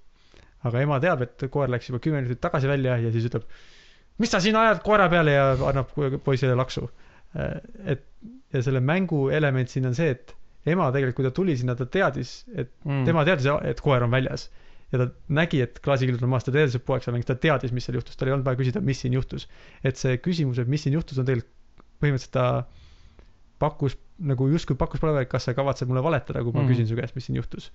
aga ema teab, et koer läks juba kümme minutit tagasi välja ja siis ütleb, mis sa siin ajad koera peale ja annab poisile laksu. et ja selle mängu element siin on see, et ema tegelikult, kui ta tuli sinna, ta teadis, et mm. tema teadis, et koer on väljas. ja ta nägi, et klaasikillud on maas, ta teadis, et poeg seal mängis, ta teadis, mis seal juhtus, tal ei olnud vaja küsida, mis siin juhtus. et see küsimus, et mis siin juhtus, on tegelikult põhimõtteliselt ta pakkus nagu justkui pakkus palve, et kas sa kavatsed mulle valetada, kui ma mm. küsin su käest, mis siin juhtus.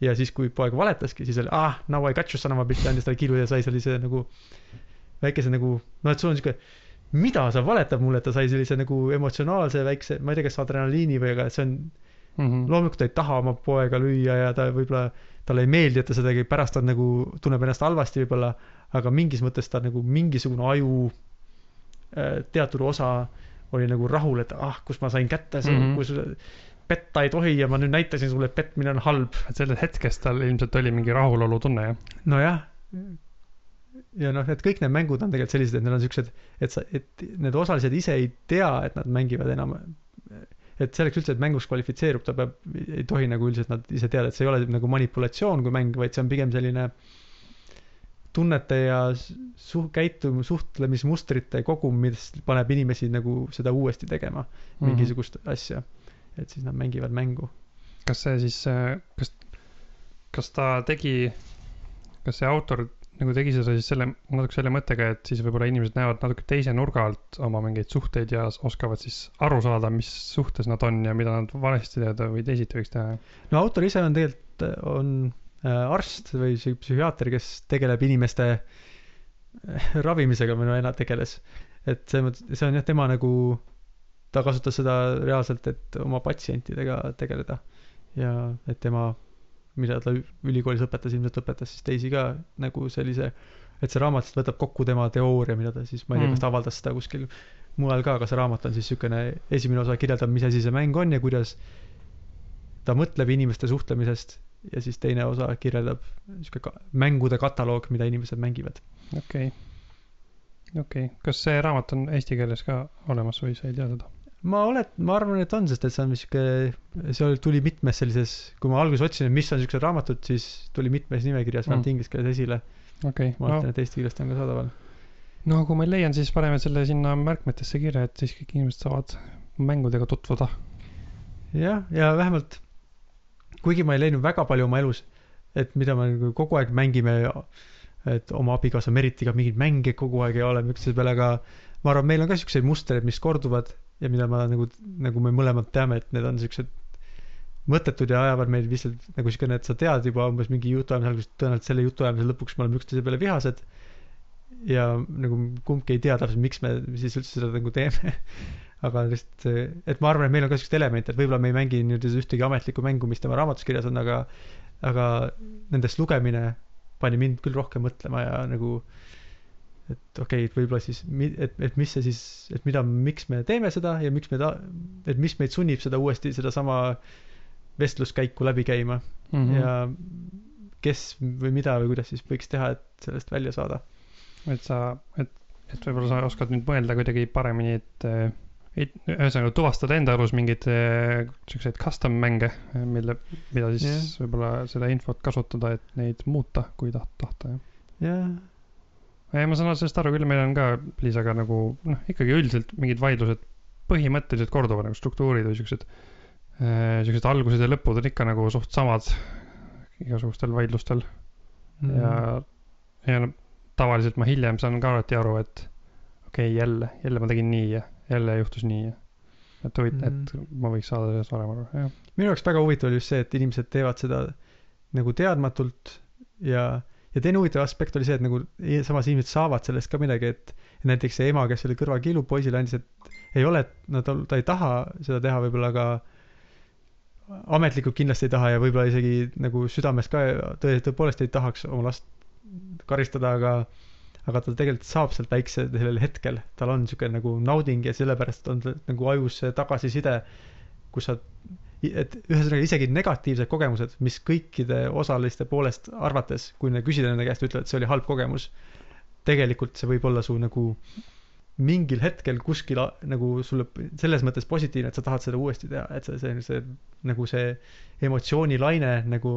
Ja siis, kui poeg valetaski, siis oli ah, now I got you son of a bitch, andis talle kiilu ja sai sellise nagu väikese nagu, noh, et sul on siuke, mida sa valetad mulle, et ta sai sellise nagu emotsionaalse väikse, ma ei tea, kas adrenaliini või, aga see on mm -hmm. loomulikult ta ei taha oma poega lüüa ja ta võib-olla, talle ei meeldi, et ta seda tegi, pärast ta nagu tunneb ennast halvasti võib-olla, aga mingis mõttes ta nagu mingisugune aju äh, teatud osa oli nagu rahul, et ah, kus ma sain kätte see mm. -hmm. kus petta ei tohi ja ma nüüd näitasin sulle, et petmine on halb. et sellest hetkest tal ilmselt oli mingi rahulolu tunne jah. nojah. ja noh, et kõik need mängud on tegelikult sellised, et need on siuksed, et sa, et need osalised ise ei tea, et nad mängivad enam. et selleks üldse, et mänguks kvalifitseerub, ta peab, ei tohi nagu üldiselt nad ise teada, et see ei ole nagu manipulatsioon kui mäng, vaid see on pigem selline tunnete ja su-, käitum-, suhtlemismustrite kogum, mis paneb inimesi nagu seda uuesti tegema, Mhm. mingisugust asja. Et siis nad mängivad mängu. kas see siis, kas, kas ta tegi, kas see autor nagu tegi seda siis selle, natuke selle mõttega, et siis võib-olla inimesed näevad natuke teise nurga alt oma mingeid suhteid ja oskavad siis aru saada, mis suhtes nad on ja mida nad valesti teevad või teisiti võiks teha. no autor ise on tegelikult, on äh, arst või psü- psühhiaater, kes tegeleb inimeste äh, ravimisega või no enam tegeles. et mõttes, see on jah, tema nagu, ta kasutas seda reaalselt, et oma patsientidega tegeleda. ja et tema, mida ta ülikoolis õpetas, ilmselt õpetas siis teisi ka nagu sellise, et see raamat siis võtab kokku tema teooria, mida ta siis, ma ei tea, kas ta avaldas seda kuskil mujal ka, aga see raamat on siis niisugune, esimene osa kirjeldab, mis asi see mäng on ja kuidas ta mõtleb inimeste suhtlemisest ja siis teine osa kirjeldab niisugune ka, mängude kataloog, mida inimesed mängivad. okei, okei, kas see raamat on eesti keeles ka olemas või sa ei tea seda? Ma olet-, ma arvan, et on, sest et see on see oli- tuli mitmes sellises, kui ma alguses otsisin, et mis on niisugused raamatud, siis tuli mitmes nimekirjas vähemalt Mm. inglise keeles esile. okei, ma no oletan, et eesti keeles ta on ka saadaval. no kui ma leian, siis paneme selle sinna märkmetesse kirja, et siis kõik inimesed saavad mängudega tutvuda. jah, ja vähemalt kuigi ma ei leidnud väga palju oma elus, et mida me nagu kogu aeg mängime, et oma abikaasa Meritiga mingeid mänge kogu aeg ei ole üksteise peale, aga ma arvan, meil on ka siukseid mustreid, mis korduvad ja mida ma nagu, nagu me mõlemad teame, et need on siuksed mõttetud ja ajavad meid lihtsalt nagu siukene, et sa tead juba umbes mingi jutuajamise alguses, tõenäoliselt selle jutuajamise lõpuks me oleme üksteise peale vihased. ja nagu kumbki ei tea täpselt, miks me siis üldse seda nagu teeme. aga lihtsalt et ma arvan, et meil on ka siukseid elemente, et võib-olla me ei mängi nüüd ühtegi ametlikku mängu, mis tema raamatus kirjas on, aga aga nendest lugemine pani mind küll rohkem mõtlema ja nagu et okei okay,, et võib-olla siis, et, et mis see siis, et mida, miks me teeme seda ja miks me ta-, et mis meid sunnib seda uuesti sedasama vestluskäiku läbi käima mm. -hmm. ja kes või mida või kuidas siis võiks teha, et sellest välja saada. et sa, et, et võib-olla sa oskad nüüd mõelda kuidagi paremini, et, et ühesõnaga tuvastada enda elus mingeid eh, siukseid custom mänge, mille, mida siis yeah. võib-olla seda infot kasutada, et neid muuta, kui taht-, tahta, jah. jah, ei, ma saan sellest aru küll, meil on ka Liisaga nagu noh, ikkagi üldiselt mingid vaidlused põhimõtteliselt korduvad nagu struktuurid või siuksed, siuksed algused ja lõpud on ikka nagu suht samad igasugustel vaidlustel Mm. ja, ja no, tavaliselt ma hiljem saan ka alati aru, et okei okay,, jälle, jälle ma tegin nii ja jälle juhtus nii ja et huvitav mm, et ma võiks saada sellest varem aru, jah. minu jaoks väga huvitav oli just see, et inimesed teevad seda nagu teadmatult ja, ja teine huvitav aspekt oli see, et nagu i- samas inimesed saavad sellest ka midagi, et näiteks see ema, kes oli kõrval kiilub poisile andis, et ei ole, no ta, ta ei taha seda teha võib-olla ka ametlikult kindlasti ei taha ja võib-olla isegi nagu südames ka tõe, tõepoolest ei tahaks oma last karistada, aga aga ta tegelikult saab sealt väikse sellel hetkel, tal on niisugune nagu nauding ja sellepärast on nagu ajus see tagasiside, kus sa et ühesõnaga isegi negatiivsed kogemused, mis kõikide osaliste poolest arvates, kui küsida nende käest, ütlevad, et see oli halb kogemus. tegelikult see võib olla su nagu mingil hetkel kuskil nagu sulle selles mõttes positiivne, et sa tahad seda uuesti teha, et see, see, see nagu see emotsioonilaine nagu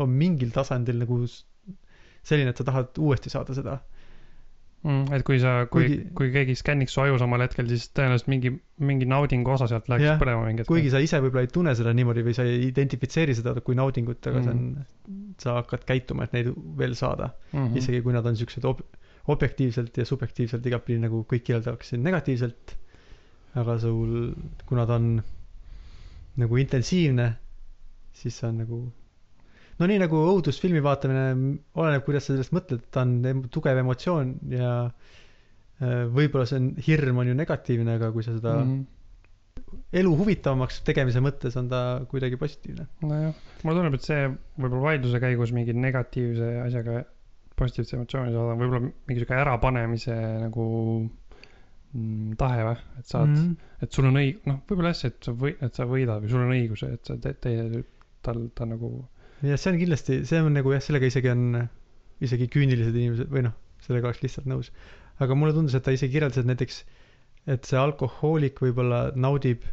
on mingil tasandil nagu selline, et sa tahad uuesti saada seda. Mm, et kui sa, kui Kuigi-, kui keegi skänniks su aju samal hetkel, siis tõenäoliselt mingi, mingi naudingu osa sealt läheks Jah, põlema mingi hetk. kuigi sa ise võib-olla ei tunne seda niimoodi või sa ei identifitseeri seda kui naudingut, aga mm. see on, sa hakkad käituma, et neid veel saada mm mm., isegi kui nad on siuksed ob-, objektiivselt ja subjektiivselt igatpidi nagu kõik kirjeldaksid negatiivselt. aga sul, kui nad on nagu intensiivne, siis see on nagu no nii nagu õudusfilmi vaatamine, oleneb, kuidas sa sellest mõtled, ta on tugev emotsioon ja äh, võib-olla see on, hirm on ju negatiivne, aga kui sa seda mm. -hmm. elu huvitavamaks tegemise mõttes on ta kuidagi positiivne. nojah, mulle tundub, et see võib-olla vaidluse käigus mingi negatiivse asjaga positiivse emotsiooni saada, võib-olla mingi sihuke ärapanemise nagu mm, tahe või, et saad mm. -hmm. et sul on õig-, noh, võib-olla jah, et sa või-, et sa võidad või sul on õigus, et sa teed, teed, tal, ta nagu, jah, see on kindlasti, see on nagu jah, sellega isegi on isegi küünilised inimesed või noh, sellega oleks lihtsalt nõus. aga mulle tundus, et ta isegi kirjeldas, et näiteks, et see alkohoolik võib-olla naudib,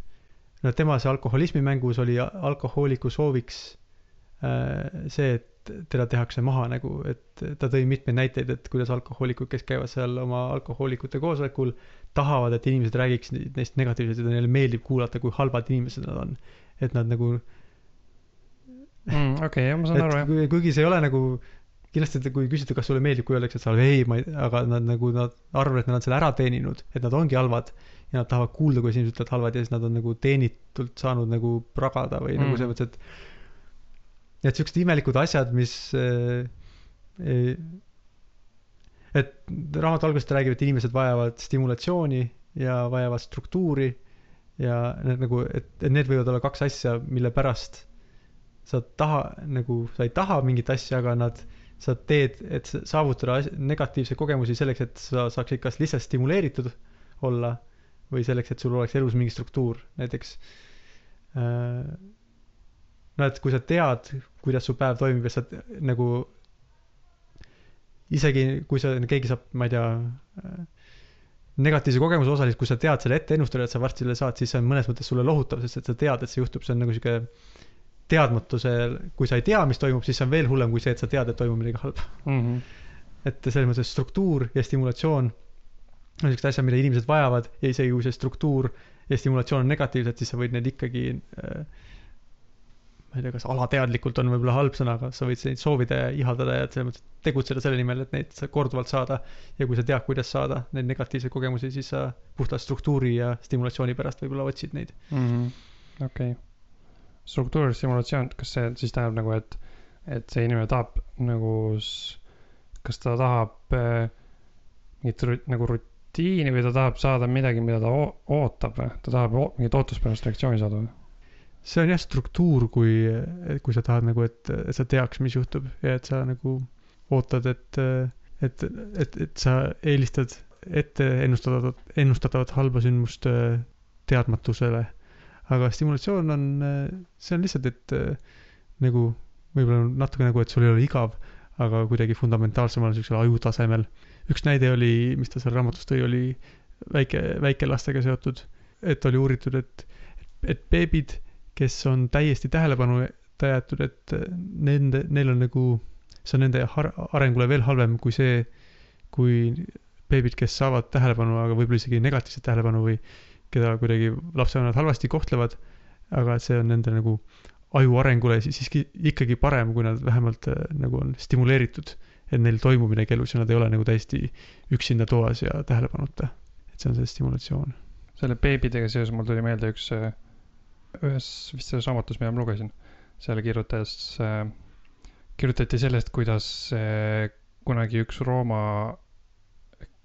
no tema see alkoholismi mängus oli alkohooliku sooviks äh, see, et teda tehakse maha nagu, et ta tõi mitmeid näiteid, et kuidas alkohoolikud, kes käivad seal oma alkohoolikute koosolekul, tahavad, et inimesed räägiksid neist negatiivselt ja neile meeldib kuulata, kui halvad inimesed nad on. et nad nagu mm, okei, jah, ma saan aru jah. kui- kuigi see ei ole nagu kindlasti, kui küsida, kas sulle meeldib, kui öeldakse, et sa oled ei, ma ei, aga nad nagu nad arvavad, et nad on selle ära teeninud, et nad ongi halvad ja nad tahavad kuulda, kuidas inimesed ütlevad halvad ja siis nad on nagu teenitult saanud nagu pragada või mm. nagu Mm. selles mõttes, et et siuksed imelikud asjad, mis äh, äh, et raamatu alguses ta räägib, et inimesed vajavad stimulatsiooni ja vajavad struktuuri ja need nagu, et, et need võivad olla kaks asja, mille pärast sa taha, nagu sa ei taha mingit asja, aga nad, sa teed, et sa- saavutada negatiivseid kogemusi selleks, et sa saaksid kas lihtsalt stimuleeritud olla või selleks, et sul oleks elus mingi struktuur, näiteks äh, no et kui sa tead, kuidas su päev toimib ja sa nagu isegi kui sa, keegi saab, ma ei tea äh, negatiivse kogemuse osaliseks, kui sa tead selle ette ennustada, et sa varsti selle saad, siis see on mõnes mõttes sulle lohutav, sest et sa tead, et see juhtub, see on nagu sihuke teadmatuse, kui sa ei tea, mis toimub, siis see on veel hullem kui see, et sa tead, et toimub midagi halba. Mm -hmm. et selles mõttes struktuur ja stimulatsioon on siuksed asjad, mida inimesed vajavad ja isegi kui see struktuur ja stimulatsioon on negatiivsed, siis sa võid neid ikkagi äh, ma ei tea, kas alateadlikult on võib-olla halb sõna, aga sa võid neid soovida ja ihaldada ja selles mõttes tegutseda selle nimel, et neid sa korduvalt saada ja kui sa tead, kuidas saada neid negatiivseid kogemusi, siis sa puhtalt struktuuri ja stimulatsiooni pärast võib-olla otsid neid. -hmm. okei okay.. struktuurstimulatsioon, kas see siis tähendab nagu, et, et see inimene tahab nagu, kas ta tahab äh, mingit nagu rutiini või ta tahab saada midagi, mida ta oo- ootab või? ta tahab mingit ootuspärast reaktsiooni saada või? see on jah struktuur, kui, kui sa tahad nagu, et, et sa teaks, mis juhtub ja et sa nagu ootad, et, et, et, et sa eelistad ette ennustatavat, ennustatavat halba sündmust äh, teadmatusele. Aga stimulatsioon on, see on lihtsalt, et äh, nagu võib-olla natuke nagu, et sul ei ole igav, aga kuidagi fundamentaalsemal siuksel ajutasemel. üks näide oli, mis ta seal raamatus tõi, oli väike, väikelastega seotud, et oli uuritud, et, et beebid, kes on täiesti tähelepanuta jäetud, et nende, neil on nagu, see on nende har- arengule veel halvem kui see, kui beebid, kes saavad tähelepanu, aga võib-olla isegi negatiivset tähelepanu või keda kuidagi lapsevanemad halvasti kohtlevad, aga et see on nende nagu aju arengule siis siiski ikkagi parem, kui nad vähemalt äh, nagu on stimuleeritud, et neil toimub midagi elus ja nad ei ole nagu täiesti üksinda toas ja tähelepanuta. et see on see stimulatsioon. selle beebidega seoses mul tuli meelde üks, ühes vist selles raamatus, mida ma lugesin, seal kirjutas äh,, kirjutati sellest, kuidas äh, kunagi üks Rooma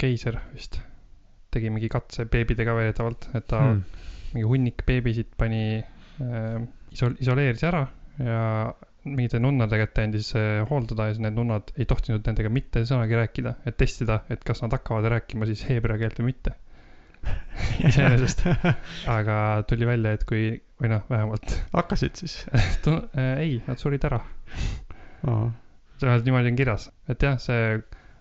keiser vist tegi mingi katse beebidega väidetavalt, et ta hmm. mingi hunnik beebisid pani äh,, isol-, isoleeris ära ja mingite nunnade kätte andis äh, hooldada ja siis need nunnad ei tohtinud nendega mitte sõnagi rääkida, et testida, et kas nad hakkavad rääkima siis heebrea keelt või mitte. iseenesest, aga tuli välja, et kui, või noh, vähemalt hakkasid siis? äh, ei, nad surid ära. vähemalt niimoodi on kirjas, et jah, see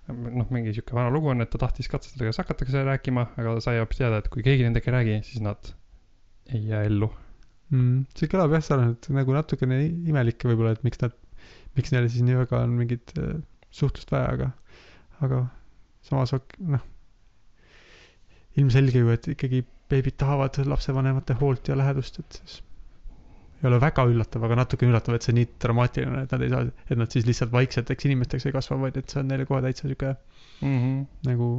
noh, mingi sihuke vana lugu on, et ta tahtis katsetada, kas hakatakse rääkima, aga sai hoopis teada, et kui keegi nendega ei räägi, siis nad ei jää ellu. mm,. see kõlab jah sarnaselt nagu natukene imelik võib-olla, et miks nad, miks neil siis nii väga on mingit äh, suhtlust vaja, aga, aga samas noh, ilmselge ju, et ikkagi beebid tahavad lapsevanemate hoolt ja lähedust, et siis ei ole väga üllatav, aga natuke üllatav, et see nii dramaatiline, et nad ei saa, et nad siis lihtsalt vaikseteks inimesteks ei kasva, vaid et see on neile kohe täitsa sihuke mm. -hmm. nagu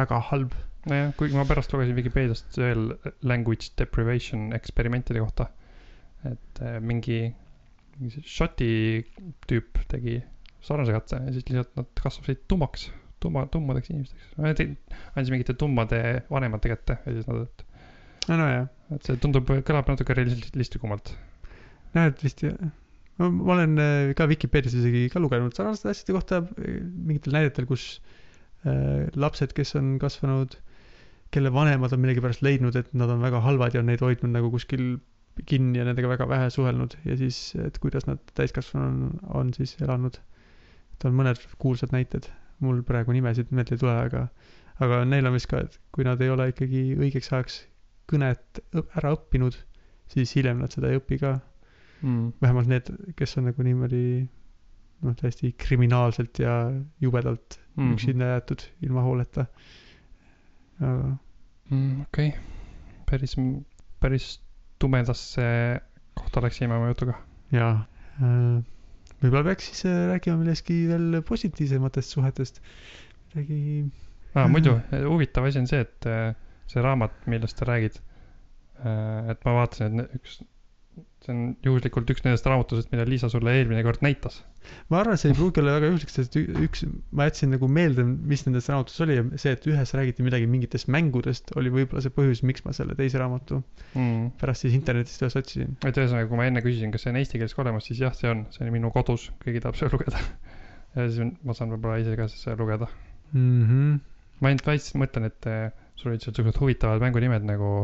väga halb. nojah, kuigi ma pärast lugesin Vikipeediast veel language deprivation eksperimentide kohta. et äh, mingi, mingi Šoti tüüp tegi sarnase katse ja siis lihtsalt nad kasvasid tummaks, tumma, tummadeks inimesteks. andis mingite tummade vanemate kätte ja siis nad, et, nojah, et see tundub, kõlab natuke realistlikumalt. Et vist jah. ma olen äh, ka Vikipeedias isegi ka lugenud sarnaste asjade kohta äh, mingitel näidetel, kus äh, lapsed, kes on kasvanud, kelle vanemad on millegipärast leidnud, et nad on väga halvad ja on neid hoidnud nagu kuskil kinni ja nendega väga vähe suhelnud ja siis, et kuidas nad täiskasvanuna on, on siis elanud. et on mõned kuulsad näited, mul praegu nimesid meelde ei tule, aga, aga neil on vist ka, et kui nad ei ole ikkagi õigeks ajaks kõnet ära õppinud, siis hiljem nad seda ei õpi ka. mm.. vähemalt need, kes on nagu niimoodi noh, täiesti kriminaalselt ja jubedalt mm. -hmm. üksinda jäetud ilma hooleta. aga mm,. okei päris, päris tumedasse kohta läksime oma jutuga. jaa, võib-olla peaks siis äh, rääkima millestki veel positiivsematest suhetest. midagi, aa, muidu huvitav asi on see, et äh, see raamat, millest sa räägid, et ma vaatasin, et üks, see on juhuslikult üks nendest raamatutest, mida Liisa sulle eelmine kord näitas. ma arvan, see ei pruugi olla väga juhuslik, sest üks, ma jätsin nagu meelde, mis nendes raamatutes oli ja see, et ühes räägiti midagi mingitest mängudest, oli võib-olla see põhjus, miks ma selle teise raamatu mm.. pärast siis internetist üles otsisin. et ühesõnaga, kui ma enne küsisin, kas see on eesti keeles ka olemas, siis jah, see on, see on minu kodus, keegi tahab seda lugeda. ja siis ma saan võib-olla ise ka seda lugeda. Mm -hmm. ma ainult väikselt mõtlen, et eh, sul olid seal siuksed huvitavad mängunimed nagu,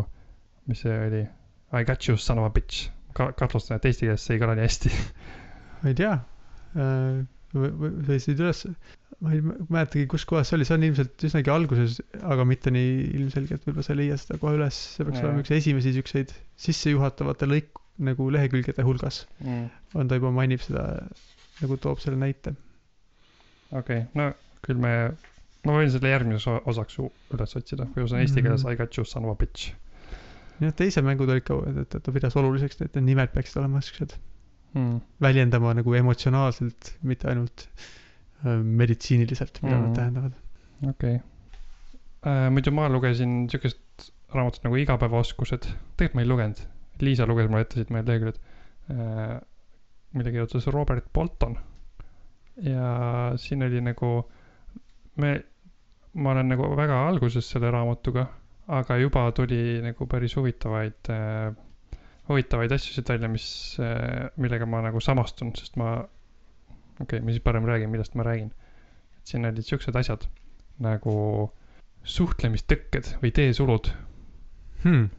mis see oli? I got you son of a bitch. ka-, kahtlustan, et eesti keeles see ei kõla nii hästi. ma ei tea, võisid üles, ma ei mäletagi, kus kohas see oli, see on ilmselt üsnagi alguses, aga mitte nii ilmselgelt, võib-olla sa ei leia seda kohe üles, see peaks Jaa. olema üks esimesi siukseid sissejuhatavate lõik-, nagu lehekülgede hulgas Mm. on ta juba mainib seda, nagu toob selle näite. okei, no küll me, ma võin selle järgmiseks o- osaks ju üles otsida, kuidas on eesti keeles Mhm. I got you son of a bitch jah, teised mängud olid ka, et, et ta pidas oluliseks, et nimed peaksid olema siuksed, mm.. väljendama nagu emotsionaalselt, mitte ainult äh, meditsiiniliselt, mida Mhm. nad tähendavad. okei okay.. muidu ma lugesin siukest raamatut nagu Igapäevaoskused, tegelikult ma ei lugenud, Liisa luges mulle ette siit mõned leheküljed, mille kirjutas Robert Bolton. ja siin oli nagu, me, ma olen nagu väga alguses selle raamatuga, aga juba tuli nagu päris huvitavaid äh,, huvitavaid asju siit välja, mis äh,, millega ma nagu samastun, sest ma, okei okay,, ma siis parem räägin, millest ma räägin. et siin olid siuksed asjad nagu suhtlemistõkked või teesulud Hmm.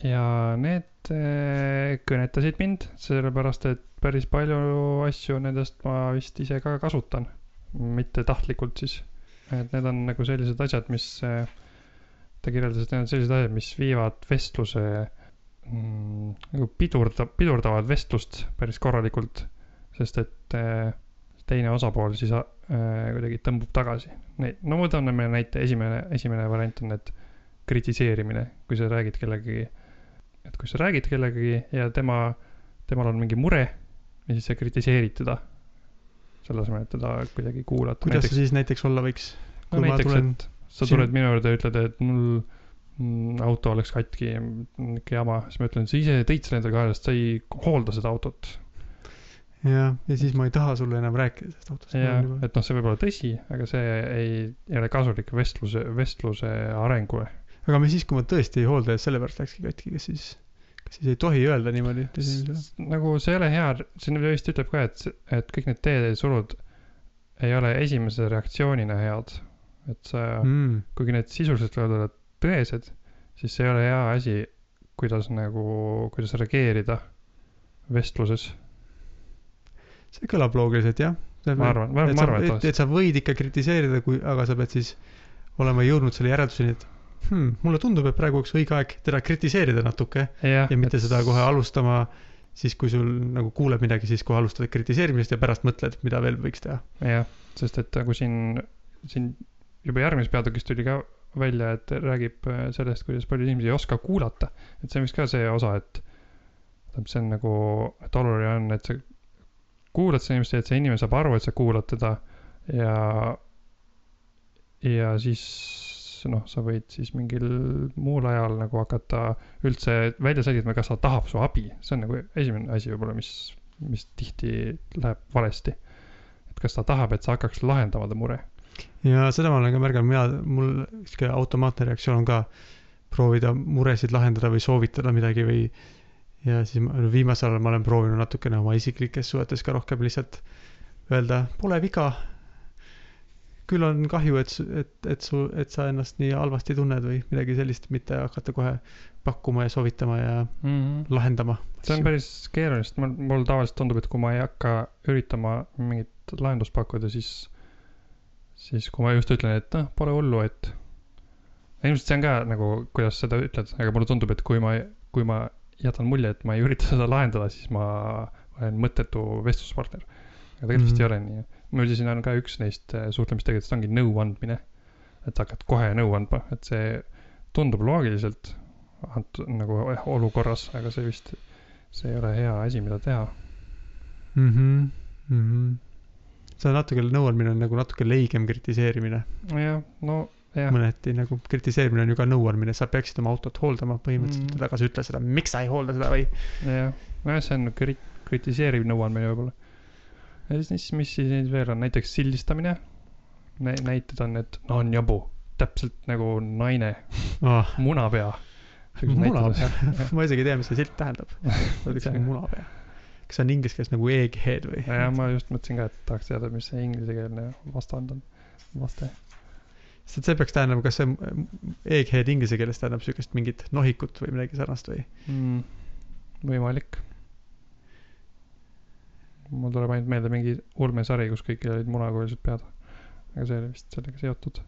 ja need eh, kõnetasid mind, sellepärast et päris palju asju nendest ma vist ise ka kasutan, mitte tahtlikult siis. et need on nagu sellised asjad, mis, ta kirjeldas, et need on sellised asjad, mis viivad vestluse mm, nagu pidurda-, pidurdavad vestlust päris korralikult, sest et eh, teine osapool siis eh, kuidagi tõmbub tagasi. no ma võtan näite, esimene, esimene variant on, et kritiseerimine, kui sa räägid kellegagi, et kui sa räägid kellegagi ja tema, temal on mingi mure ja siis sa kritiseerid teda. selle asemel, et teda kuidagi kuulata. kuidas see siis näiteks olla võiks? no näiteks, tulen et sa sinu- tuled minu juurde ja ütled, et mul mm, auto oleks katki, niisugune jama, siis ma ütlen, sa ise tõid selle endale kaela, sest sa ei hoolda seda autot. jah, ja siis ma ei taha sulle enam rääkida sellest autost. ja, et noh, see võib olla tõsi, aga see ei, ei ole kasulik vestluse, vestluse arengule. aga mis siis, kui ma tõesti ei hoolda ja sellepärast läkski katki, kas siis, siis ei tohi öelda niimoodi nagu see ei ole hea, siin vist ütleb ka, et, et kõik need teesulud ei ole esimese reaktsioonina head. Et sa mm., kuigi need sisuliselt võivad olla tõesed, siis see ei ole hea asi, kuidas nagu, kuidas reageerida vestluses. see kõlab loogiliselt jah. ma arvan, ma et ma arvan, et, et et sa võid ikka kritiseerida, kui, aga sa pead siis olema jõudnud selle järelduseni, et hmm, mulle tundub, et praegu oleks õige aeg teda kritiseerida natuke jah, ja mitte seda kohe alustama siis, kui sul nagu kuuleb midagi, siis kohe alustad kritiseerimisest ja pärast mõtled, mida veel võiks teha. jah, sest et nagu siin, siin juba järgmises peatükis tuli ka välja, et räägib äh, sellest, kuidas paljud inimesed ei oska kuulata. et see on vist ka see osa, et tähendab, see on nagu, et oluline on, et sa kuulad seda inimest ja et see inimene saab aru, et sa kuulad teda ja, ja siis noh, sa võid siis mingil muul ajal nagu hakata üldse välja selgitama, kas ta tahab su abi, see on nagu esimene asi võib-olla, mis, mis tihti läheb valesti et kas ta tahab, et sa hakkaks lahendama ta mure. Ja seda ma olen ka märganud, mina, mul sihuke automaatne reaktsioon on ka proovida muresid lahendada või soovitada midagi või ja siis ma, no viimasel ajal ma olen proovinud natukene oma isiklikes suhetes ka rohkem lihtsalt öelda, pole viga. küll on kahju, et, et, et su, et sa ennast nii halvasti tunned või midagi sellist, mitte hakata kohe pakkuma ja soovitama ja mm. -hmm. lahendama. see on päris keeruline, sest mul, mul tavaliselt tundub, et kui ma ei hakka üritama mingit lahendust pakkuda, siis, siis kui ma just ütlen, et noh, pole hullu, et. ilmselt see on ka nagu, kuidas seda ütled, aga mulle tundub, et kui ma, kui ma jätan mulje, et ma ei ürita seda lahendada, siis ma olen mõttetu vestluspartner. aga tegelikult vist Mhm. ei ole nii. muidu siin on ka üks neist äh, suhtlemistegevustest ongi nõu andmine. et sa hakkad kohe nõu andma, et see tundub loogiliselt antud nagu olukorras, aga see vist, see ei ole hea asi, mida teha. mhmh, mhmh. See on natuke, nõuandmine on nagu natuke leigem kritiseerimine jah, no jah, mõneti nagu kritiseerimine on ju ka nõuandmine, sa peaksid oma autot hooldama põhimõtteliselt Mm. aga sa ütle seda, miks sa ei hoolda seda või. jah, nojah, see on kri-, kritiseeriv nõuandmine võib-olla. ja siis, mis, mis siis veel on, näiteks sildistamine. näited on, et no on jabu, täpselt nagu naine, Oh, munapea. munapea, ma isegi ei tea, mis see silt tähendab. ma ütleks nagu munapea. Kas see on inglise keeles nagu egghead või? jah, ma just mõtlesin ka, et tahaks teada, mis see inglisekeelne vastand on, vaste. sest see peaks tähendama, kas see egghead inglise keeles tähendab siukest mingit nohikut või midagi sarnast või? mm,. võimalik. mul tuleb ainult meelde mingi ulmesari, kus kõigil olid munakujulised pead. aga see oli vist sellega seotud.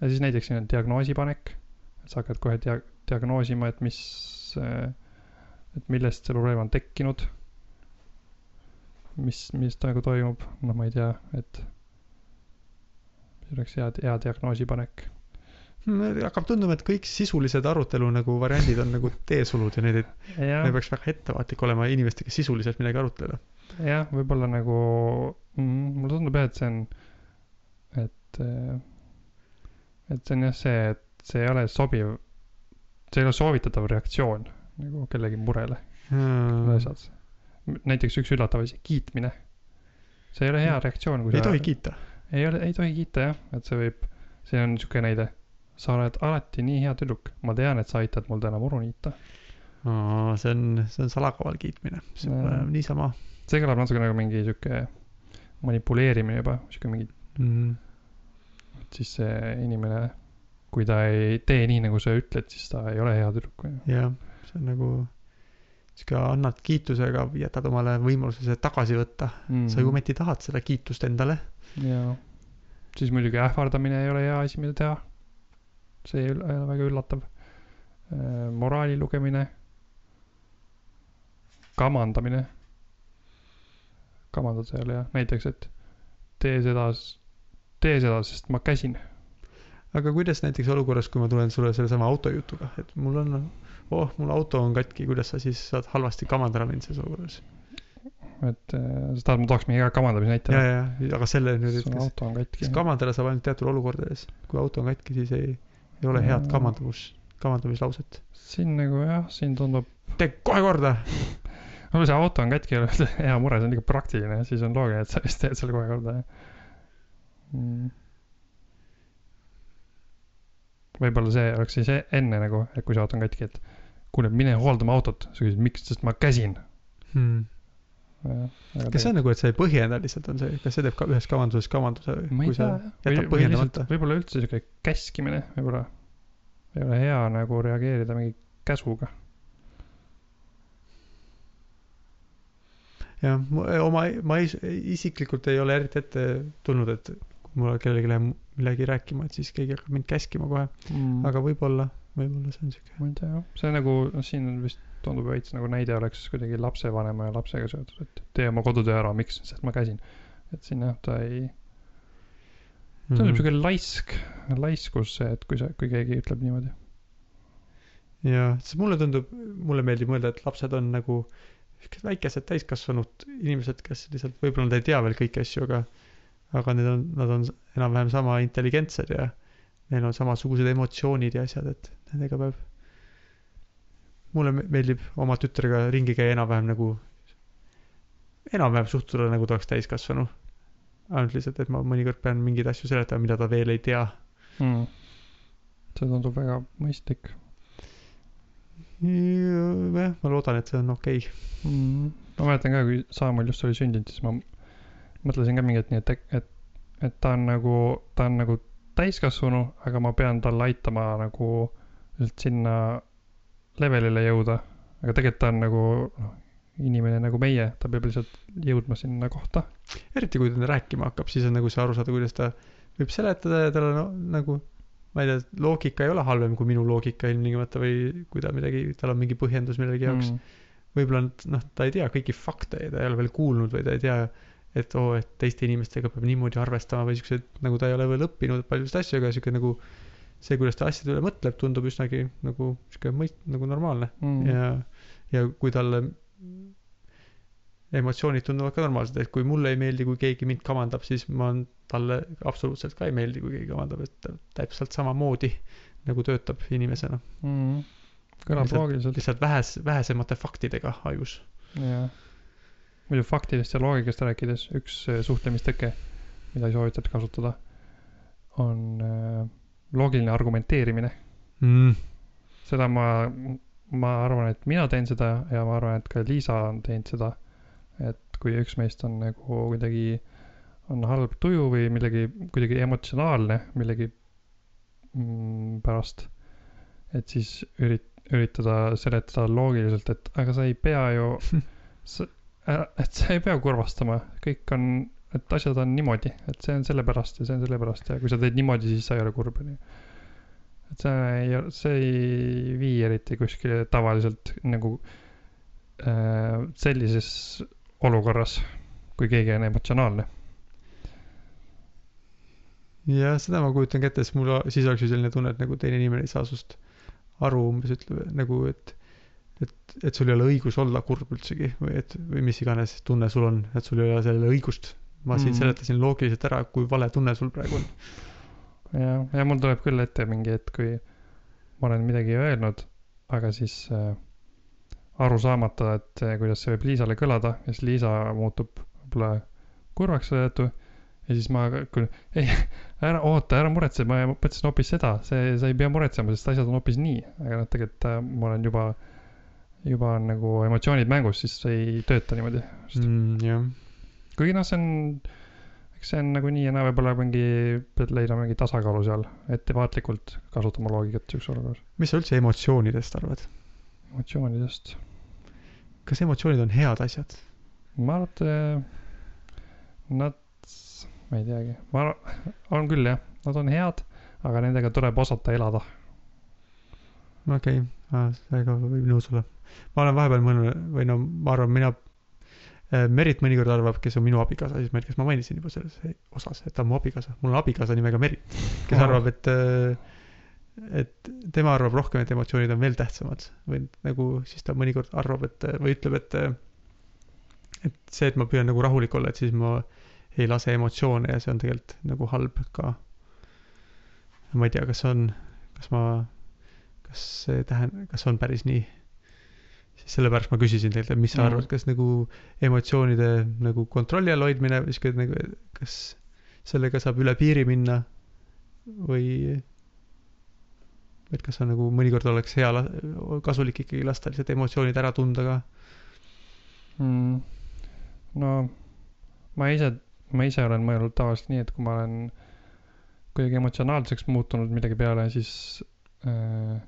ja siis näiteks siin on diagnoosipanek. et sa hakkad kohe dia-, diagnoosima, et mis, et millest see probleem on tekkinud. mis, mis nagu toimub, noh, ma ei tea, et see oleks hea, hea diagnoosipanek. hakkab tunduma, et kõik sisulised arutelu nagu variandid on nagu teesulud ja need, jah me, peaks väga ettevaatlik olema inimestega sisuliselt midagi arutleda. jah, võib-olla nagu mm,, mulle tundub jah, et see on, et, et see on jah see, et see ei ole sobiv, see ei ole soovitatav reaktsioon nagu kellegi murele Hmm. mm.. asjad. Näiteks üks üllatav asi, kiitmine. see ei ole hea reaktsioon, kui ei sa tohi kiita. ei ole, ei tohi kiita jah, et see võib, see on niisugune näide. sa oled alati nii hea tüdruk, ma tean, et sa aitad mul täna muru niita. see on, see on salakaval kiitmine, see on niisama see kõlab natuke nagu mingi sihuke manipuleerimine juba, sihuke mingi mm.. siis see inimene, kui ta ei tee nii, nagu sa ütled, siis ta ei ole hea tüdruk jah, see on nagu sihuke annad kiitusega, jätad omale võimaluse see tagasi võtta mm.. sa ju ometi tahad seda kiitust endale. jaa. siis muidugi ähvardamine ei ole hea asi, mida teha. see ei ole väga üllatav. moraali lugemine. kamandamine. kamandada ei ole hea, näiteks, et tee seda, tee seda, sest ma käsin. aga kuidas näiteks olukorras, kui ma tulen sulle sellesama autojutuga, et mul on, oh, mul auto on katki, kuidas sa siis saad halvasti kamandada mind selles olukorras? et äh, sa tahad, ma tooks mingi kamandamise näite ja,? ja, aga selle nüüd, et kas, auto on katki kas. kamandada saab ainult teatud olukordades, kui auto on katki, siis ei, ei ole head Jaa. kamandavus, kamandamislauset. siin nagu jah, siin tundub tee kohe korda. no see auto on katki, ei ole hea mure, see on liiga praktiline, siis on loogiline, et sa vist teed selle kohe korda, jah mm.. võib-olla see oleks siis e- enne nagu, et kui see auto on katki, et kuule, mine hooldama autot, sa küsid, miks, sest ma käsin. Hmm. kas see on nagu, et sa ei põhjenda lihtsalt on see, kas see teeb ka ühes kamanduses kamanduse ma ei kui sa jätad või, või põhjendamata võib-olla üldse siuke käskimine, võib-olla ei ole hea nagu reageerida mingi käsuga. jah, oma, ma ei, isiklikult ei ole eriti ette tulnud, et kui mul kellelegi läheb millegi rääkima, et siis keegi hakkab mind käskima kohe, mm. aga võib-olla, võib-olla see on siuke. ma ei tea jah, see nagu, noh siin on vist tundub veits nagu näide oleks kuidagi lapsevanema ja lapsega seotud, et tee oma kodutöö ära, miks, sest ma käsin. et siin jah, ta ei, Mhm. tundub siuke laisk, laiskus see, et kui sa, kui keegi ütleb niimoodi. jaa, sest mulle tundub, mulle meeldib mõelda, et lapsed on nagu siuksed väikesed täiskasvanud inimesed, kes lihtsalt, võib-olla nad ei tea veel kõiki asju, aga aga need on, nad on enam-vähem sama intelligentsed ja neil on samasugused emotsioonid ja asjad, et nendega peab mulle me- meeldib oma tütrega ringi käia enam-vähem nagu, enam-vähem suhtuda nagu ta oleks täiskasvanu. ainult lihtsalt, et ma mõnikord pean mingeid asju seletama, mida ta veel ei tea. mm.. see tundub väga mõistlik jah, ma loodan, et see on okei okay.. mm.. ma mäletan ka, kui Saamuel just oli sündinud, siis ma mõtlesin ka mingi hetk nii, et, et et ta on nagu, ta on nagu täiskasvanu, aga ma pean talle aitama nagu lihtsalt sinna levelile jõuda. aga tegelikult ta on nagu noh, inimene nagu meie, ta peab lihtsalt jõudma sinna kohta. eriti kui ta rääkima hakkab, siis on nagu see aru saada, kuidas ta võib seletada ja tal on no, nagu ma ei tea, loogika ei ole halvem kui minu loogika ilmtingimata või kui ta midagi, tal on mingi põhjendus millegi jaoks mm.. võib-olla noh, ta ei tea kõiki fakte ja ta ei ole veel kuulnud või ta ei tea, et oo, et teiste inimestega peab niimoodi arvestama või siuksed, nagu ta ei ole veel õppinud paljusid asju, aga siuke nagu see, kuidas ta asjade üle mõtleb, tundub üsnagi nagu siuke mõist-, nagu normaalne Mm. ja, ja kui talle emotsioonid tunduvad ka normaalsed, et kui mulle ei meeldi, kui keegi mind kamandab, siis ma talle absoluutselt ka ei meeldi, kui keegi kamandab, et täpselt samamoodi nagu töötab inimesena. Mm. kõlab loogiliselt, lihtsalt vähes, vähesemate faktidega ajus. jah. muidu faktidest ja loogikast rääkides, üks suhtlemistõke, mida ei soovitata kasutada, on äh, loogiline argumenteerimine. Mm. seda ma, ma arvan, et mina teen seda ja ma arvan, et ka Liisa on teinud seda. et kui üks meist on nagu kuidagi, on halb tuju või millegi, kuidagi emotsionaalne millegi mm, pärast, et siis ürit-, üritada seletada loogiliselt, et aga sa ei pea ju, sa, et sa ei pea kurvastama, kõik on, et asjad on niimoodi, et see on sellepärast ja see on sellepärast ja kui sa teed niimoodi, siis sa ei ole kurb, onju et see ei, see ei vii eriti kuskile tavaliselt nagu äh, sellises olukorras, kui keegi on emotsionaalne. jah, seda ma kujutan ka ette, sest mul siis oleks ju selline tunne, et nagu teine inimene ei saa sust aru umbes ütleb nagu, et et, et sul ei ole õigus olla kurb üldsegi või et, või mis iganes tunne sul on, et sul ei ole sellele õigust. Ma siin Mhm. seletasin loogiliselt ära, kui vale tunne sul praegu on. ja, ja mul tuleb küll ette mingi hetk, kui ma olen midagi öelnud, aga siis äh, aru saamata, et äh, kuidas see võib Liisale kõlada ja siis Liisa muutub võib-olla kurvaks selle tõttu. ja siis ma küll, ei, ära oota, ära muretse, ma mõtlesin hoopis seda, see, sa ei pea muretsema, sest asjad on hoopis nii, aga noh, tegelikult äh, ma olen juba, juba on nagu emotsioonid mängus, siis see ei tööta niimoodi Mm, jah, kuigi noh, see on, eks see on nagu nii ja naa, võib-olla mingi, pead leidma mingi tasakaalu seal, ettevaatlikult kasutama loogikat siukses olukorras. mis sa üldse emotsioonidest arvad? emotsioonidest, kas emotsioonid on head asjad? ma arvan, et eh, nad, ma ei teagi, ma arvan, on küll jah, nad on head, aga nendega tuleb osata elada. okei okay., sellega võib nõus olla. ma olen vahepeal mõelnud või no ma arvan, mina, Merit mõnikord arvab, kes on minu abikaasa, siis tea, kas ma mainisin juba selles osas, et ta on mu abikaasa, mul on abikaasa nimega Merit, kes arvab, et et tema arvab rohkem, et emotsioonid on veel tähtsamad või nagu siis ta mõnikord arvab, et või ütleb, et et see, et ma püüan nagu rahulik olla, et siis ma ei lase emotsioone ja see on tegelikult nagu halb ka. ma ei tea, kas on, kas ma kas see tähendab, kas on päris nii? Siis sellepärast ma küsisin teilt, et mis sa Mm. arvad, kas nagu emotsioonide nagu kontrolli all hoidmine sihuke nagu, kas sellega saab üle piiri minna või et kas on nagu mõnikord oleks hea kasulik ikkagi lasta lihtsalt emotsioonid ära tunda ka mm.. no ma ise, ma ise olen mõelnud tavaliselt nii, et kui ma olen kuidagi emotsionaalseks muutunud millegi peale, siis äh,,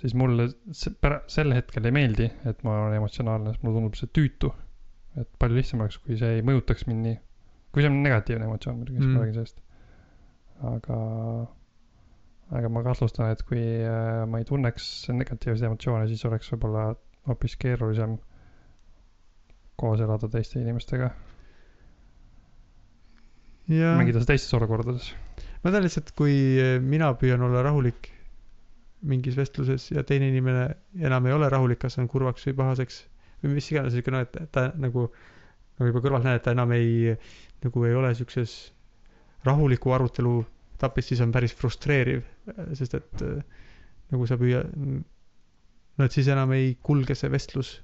siis mulle se- pära- sel hetkel ei meeldi, et ma olen emotsionaalne, sest mulle tundub see tüütu. et palju lihtsam oleks, kui see ei mõjutaks mind nii. kui see on negatiivne emotsioon muidugi, siis Mm. ma räägin sellest. aga, aga ma kahtlustan, et kui äh, ma ei tunneks negatiivseid emotsioone, siis oleks võib-olla hoopis keerulisem koos elada teiste inimestega, ja mängides teistes olukordades. ma tean lihtsalt, kui mina püüan olla rahulik mingis vestluses ja teine inimene enam ei ole rahulik, kas on kurvaks või pahaseks või mis iganes, siuke noh, et ta nagu, nagu juba kõrvalt näen, et ta enam ei, nagu ei ole siukses rahuliku arutelu etapis, siis on päris frustreeriv, sest et eh, nagu sa püüa-, no et siis enam ei kulge see vestlus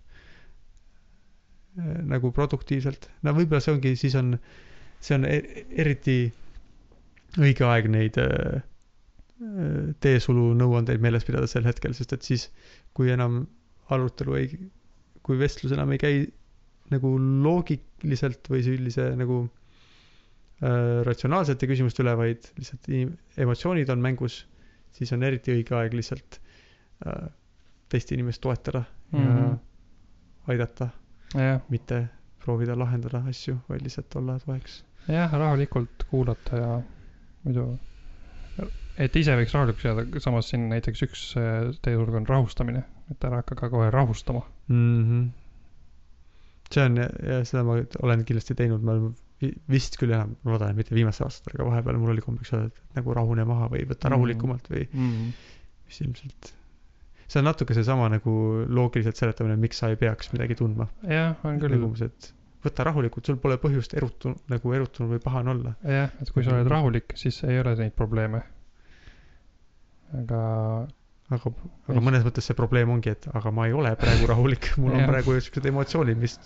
eh, nagu produktiivselt. no võib-olla see ongi, siis on, see on e- eriti õige aeg neid äh, äh, teesulu nõuandeid meeles pidada sel hetkel, sest et siis, kui enam arutelu ei, kui vestlus enam ei käi nagu loogiliselt või sellise nagu äh, ratsionaalsete küsimuste üle, vaid lihtsalt emotsioonid on mängus, siis on eriti õige aeg lihtsalt äh, teist inimest toetada ja mm. -hmm. aidata, jah, mitte proovida lahendada asju, vaid lihtsalt olla toeks. jah, rahulikult kuulata ja muidu, et ise võiks rahulikuks jääda, samas siin näiteks üks äh, teesulg on rahustamine, et ära hakka ka kohe rahustama. mm. -hmm. see on ja, seda ma olen kindlasti teinud, ma vist küll enam, ma loodan, et mitte viimastel aastatel, aga vahepeal mul oli kombeks öelda, et nagu rahune maha või võta Mhm. rahulikumalt või Mm. mis ilmselt. see on natuke seesama nagu loogiliselt seletamine, miks sa ei peaks midagi tundma. jah, on küll, umbes, et võta rahulikult, sul pole põhjust erutu-, nagu erutunud või pahane olla. jah, et kui sa oled rahulik, siis ei ole neid probleeme. Aga aga, aga mõnes mõttes see probleem ongi, et aga ma ei ole praegu rahulik, mul on praegu siuksed emotsioonid, mis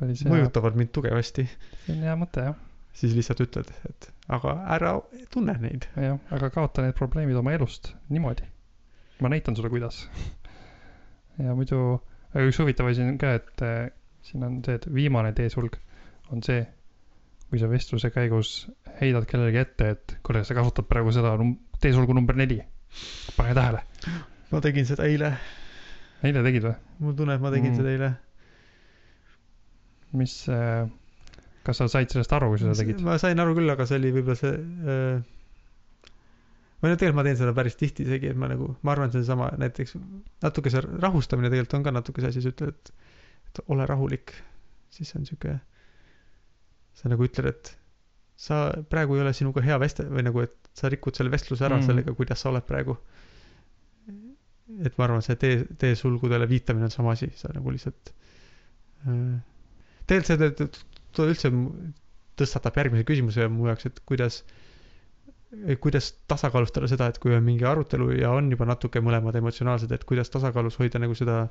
mõjutavad mind tugevasti. see on hea mõte jah, siis lihtsalt ütled, et aga ära tunne neid. jah, aga kaota need probleemid oma elust niimoodi. ma näitan sulle, kuidas. ja muidu, aga üks huvitav asi on ka, et äh, siin on see, et viimane teesulg on see, kui sa vestluse käigus heidad kellelegi ette, et kuule, sa kasutad praegu seda num- teesulgu number neli. pane tähele. ma tegin seda eile, eile tegid või? mul tunne, et ma tegin Mm. seda eile. mis äh,, kas sa said sellest aru, kui sa seda tegid? ma sain aru küll, aga see oli võib-olla see äh, või no tegelikult ma teen seda päris tihti isegi, et ma nagu, ma arvan, see on sama, näiteks natuke see rahustamine tegelikult on ka natuke see asi, sa ütled, et, et ole rahulik, siis see on sihuke, sa nagu ütled, et sa praegu ei ole sinuga hea veste- või nagu, et sa rikud selle vestluse ära mm. sellega, kuidas sa oled praegu. et ma arvan, see tee, teesulgudele viitamine on sama asi, sa nagu lihtsalt äh, tegelikult see üldse tõstatab järgmise küsimuse mu jaoks, et kuidas, kuidas tasakaalustada seda, et kui on mingi arutelu ja on juba natuke mõlemad emotsionaalsed, et kuidas tasakaalus hoida nagu seda,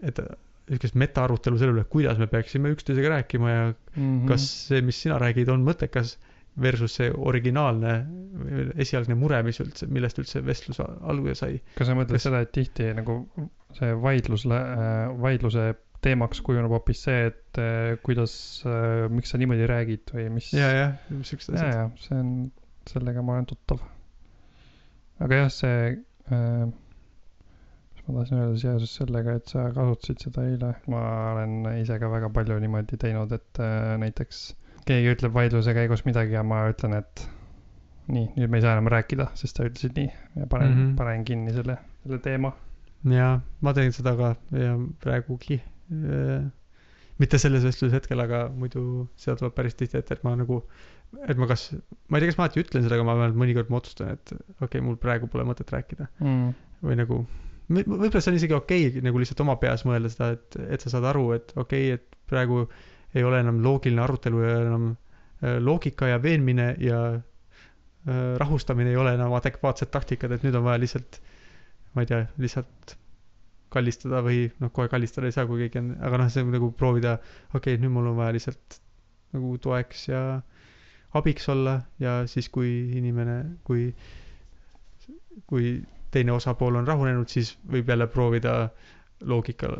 et niisugust metaarutelu selle üle, kuidas me peaksime üksteisega rääkima ja Mhm. kas see, mis sina räägid, on mõttekas versus see originaalne, esialgne mure, mis üldse, millest üldse vestlus alguse sai. kas sa mõtled kas- seda, et tihti nagu see vaidlus, vaidluse teemaks kujuneb hoopis see, et äh, kuidas, miks sa niimoodi räägid või mis ja, jah, siuksed ja, asjad. ja see on, sellega ma olen tuttav. aga jah, see äh,, mis ma tahtsin öelda seoses sellega, et sa kasutasid seda eile, ma olen ise ka väga palju niimoodi teinud, et äh, näiteks keegi ütleb vaidluse käigus midagi ja ma ütlen, et nii, nüüd me ei saa enam rääkida, sest sa ütlesid nii ja panen mm. -hmm. panen kinni selle, selle teema. jaa, ma teen seda ka ja praegugi. mitte selles vestluse hetkel, aga muidu seda tuleb päris tihti ette, et ma nagu, et ma kas, ma ei tea, kas ma alati ütlen seda, aga ma vähemalt mõnikord ma otsustan, et okei okay,, mul praegu pole mõtet rääkida Mm. või nagu võib-olla see on isegi okei okay, nagu lihtsalt oma peas mõelda seda, et, et sa saad aru, et okei okay,, et praegu ei ole enam loogiline arutelu ja enam äh, loogika ja veenmine ja äh, rahustamine ei ole enam adekvaatsed taktikad, et nüüd on vaja lihtsalt, ma ei tea, lihtsalt kallistada või noh, kohe kallistada ei saa, kui keegi on, aga noh, see on nagu proovida, okei okay,, nüüd mul on vaja lihtsalt nagu toeks ja abiks olla ja siis, kui inimene, kui, kui teine osapool on rahunenud, siis võib jälle proovida loogika,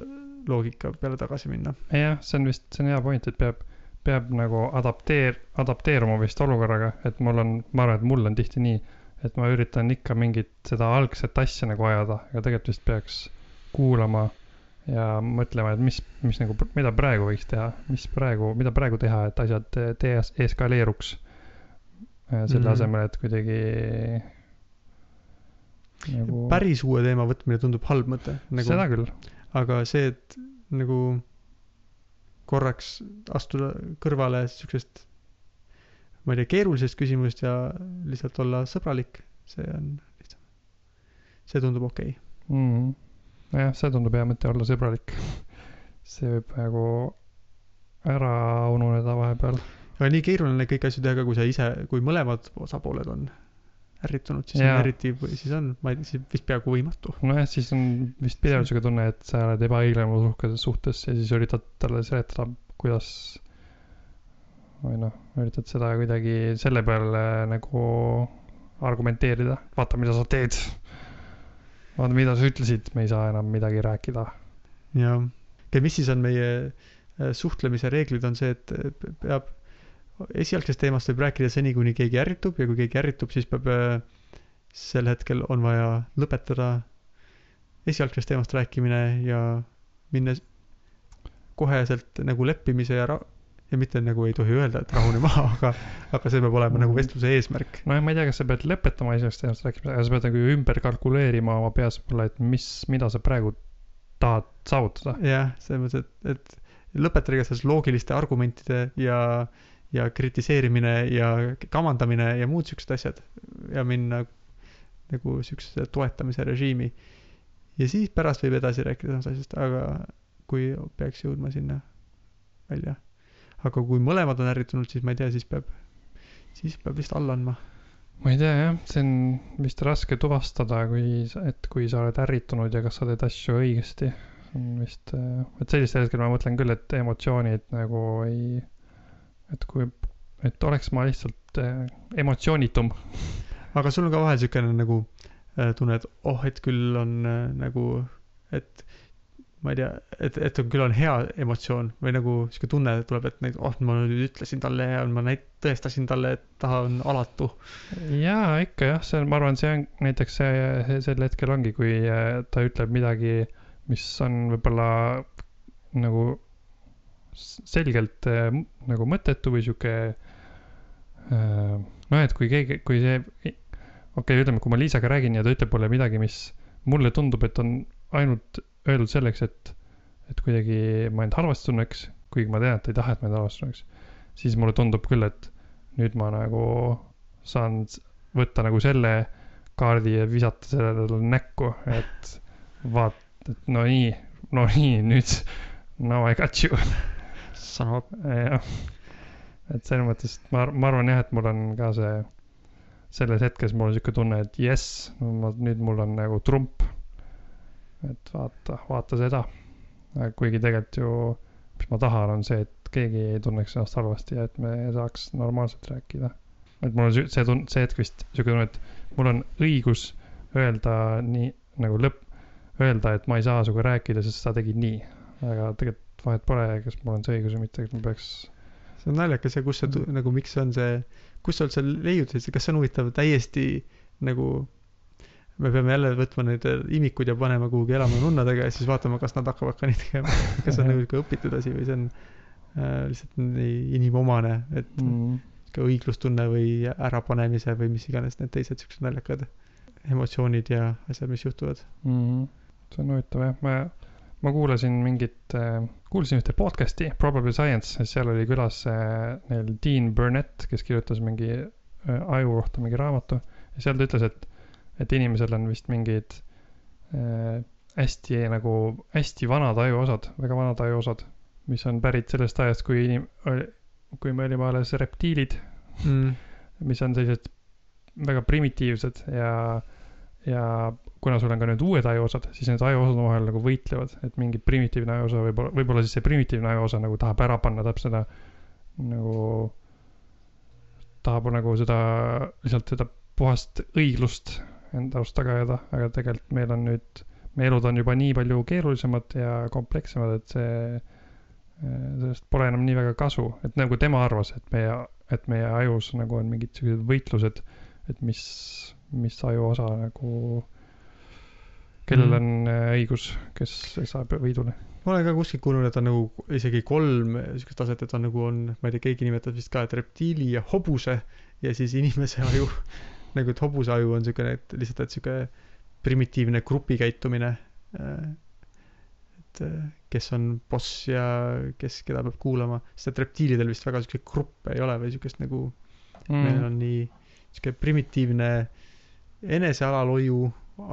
loogika peale tagasi minna. jah, see on vist, see on hea point, et peab, peab nagu adapteer-, adapteeruma vist olukorraga, et mul on, ma arvan, et mul on tihti nii, et ma üritan ikka mingit seda algset asja nagu ajada, aga tegelikult vist peaks kuulama ja mõtlema, et mis, mis nagu, mida praegu võiks teha, mis praegu, mida praegu teha, et asjad de- eskaleeruks. selle mm. -hmm. asemel, et kuidagi nagu. päris uue teema võtmine tundub halb mõte nagu.... seda küll, aga see, et nagu korraks astuda kõrvale siuksest, ma ei tea, keerulisest küsimusest ja lihtsalt olla sõbralik, see on lihtsam. see tundub okei okay.. mm. -hmm. nojah, see tundub hea mõte olla sõbralik. see võib nagu ära ununeda vahepeal. aga nii keeruline neid kõiki asju teha ka, kui sa ise, kui mõlemad osapooled on ärritunud, siis Jaa. on eriti, siis on, ma ei tea, siis vist peaaegu võimatu. nojah, siis on vist sihuke tunne, et sa oled ebaõiglane suhtes, suhtes ja siis üritad talle seletada, kuidas või noh, üritad seda kuidagi selle peale nagu argumenteerida, vaata, mida sa teed. vaata, mida sa ütlesid, me ei saa enam midagi rääkida. ja, mis siis on meie äh, suhtlemise reeglid, on see, et äh, peab esialgsest teemast võib rääkida seni, kuni keegi ärritub ja kui keegi ärritub, siis peab äh, sel hetkel on vaja lõpetada esialgsest teemast rääkimine ja minna koheselt nagu leppimise ja ra- ja mitte nagu ei tohi öelda, et rahune maha, aga, aga see peab olema nagu vestluse eesmärk. nojah, ma ei tea, kas sa pead lõpetama asjast ennast rääkima, aga sa pead nagu ümber kalkuleerima oma peas võib-olla, et mis, mida sa praegu tahad saavutada. jah, selles mõttes, et, et lõpetada igatahes loogiliste argumentide ja, ja kritiseerimine ja kamandamine ja muud siuksed asjad ja minna nagu siukse toetamise režiimi. ja siis pärast võib edasi rääkida samast asjast, aga kui peaks jõudma sinna välja. aga kui mõlemad on ärritunud, siis ma ei tea, siis peab, siis peab vist alla andma. ma ei tea jah, see on vist raske tuvastada, kui, et kui sa oled ärritunud ja kas sa teed asju õigesti. on vist, et sellistel hetkel ma mõtlen küll, et emotsioonid nagu ei, et kui, et oleks ma lihtsalt äh, emotsioonitum. aga sul on ka vahel siukene nagu äh, tunne, et oh, et küll on äh, nagu, et ma ei tea, et, et on küll on hea emotsioon või nagu siuke tunne tuleb, et neid, oh, ma nüüd ütlesin talle ja ma näit-, tõestasin talle, et ta on alatu. jaa, ikka jah, see on, ma arvan, see on näiteks see, see, sel hetkel ongi, kui ta ütleb midagi, mis on võib-olla nagu selgelt äh, nagu mõttetu või sihuke äh, noh, et kui keegi, kui see, okei okay,, ütleme, kui ma Liisaga räägin ja ta ütleb mulle midagi, mis mulle tundub, et on ainult öeldud selleks, et, et kuidagi ma end halvasti tunneks, kuigi ma tean, et ta ei taha, et ma end halvasti tunneks, siis mulle tundub küll, et nüüd ma nagu saan võtta nagu selle kaardi ja visata sellele näkku, et vaat, et no nii, no nii, nüüd now I got you. Son of a jah, et selles mõttes, ma, ma arvan jah, et mul on ka see, selles hetkes mul on sihuke tunne, et jess, nüüd mul on nagu trump. et vaata, vaata seda. kuigi tegelikult ju, mis ma tahan, on see, et keegi ei tunneks ennast halvasti ja et me saaks normaalselt rääkida. et mul on see tun-, see hetk vist sihuke tunne, et mul on õigus öelda nii nagu lõpp, öelda, et ma ei saa sinuga rääkida, sest sa tegid nii. aga tegelikult vahet pole, kas mul on see õigus või mitte, et ma peaks see on naljakas ja kus see nagu, miks on see, kus sa üldse leiutasid, kas see on huvitav täiesti nagu me peame jälle võtma need imikud ja panema kuhugi elama nunnadega ja siis vaatama, kas nad hakkavad ka nii tegema. kas see on nagu ikka õpitud asi või see on äh, lihtsalt nii inimomane, et mm. ka õiglustunne või ärapanemise või mis iganes need teised siuksed naljakad emotsioonid ja asjad, mis juhtuvad. mm. -hmm. see on huvitav jah, ma, ma kuulasin mingit äh,, kuulasin ühte podcast'i, Probably Science, seal oli külas äh, neil Dean Burnett, kes kirjutas mingi äh, aju kohta mingi raamatu ja seal ta ütles, et, et inimesel on vist mingid äh, hästi nagu, hästi vanad ajuosad, väga vanad ajuosad, mis on pärit sellest ajast, kui inim-, kui me olime alles reptiilid Mm. mis on sellised väga primitiivsed ja, ja kuna sul on ka need uued ajuosad, siis need ajuosad omavahel nagu võitlevad, et mingi primitiivne ajuosa võib-olla, võib-olla siis see primitiivne ajuosa nagu tahab ära panna, tahab seda nagu, tahab nagu seda, lihtsalt seda puhast õiglust enda arust taga ajada, aga tegelikult meil on nüüd, meie elud on juba nii palju keerulisemad ja komplekssemad, et see, sellest pole enam nii väga kasu, et nagu tema arvas, et meie, et meie ajus nagu on mingid sellised võitlused, et mis, mis ajuosa nagu, kellel Mhm. on äh, õigus, kes saab võidule. ma olen ka kuskilt kuulnud, et on nagu isegi kolm siukest taset, et on nagu on, ma ei tea, keegi nimetab vist ka, et reptiili ja hobuse ja siis inimese aju. nagu, et hobuse aju on siukene, et lihtsalt, et siuke primitiivne grupikäitumine. et äh, kes on boss ja kes keda peab kuulama, sest et reptiilidel vist väga siukseid gruppe ei ole või siukest nagu mm., meil on nii siuke primitiivne enesealalhoiu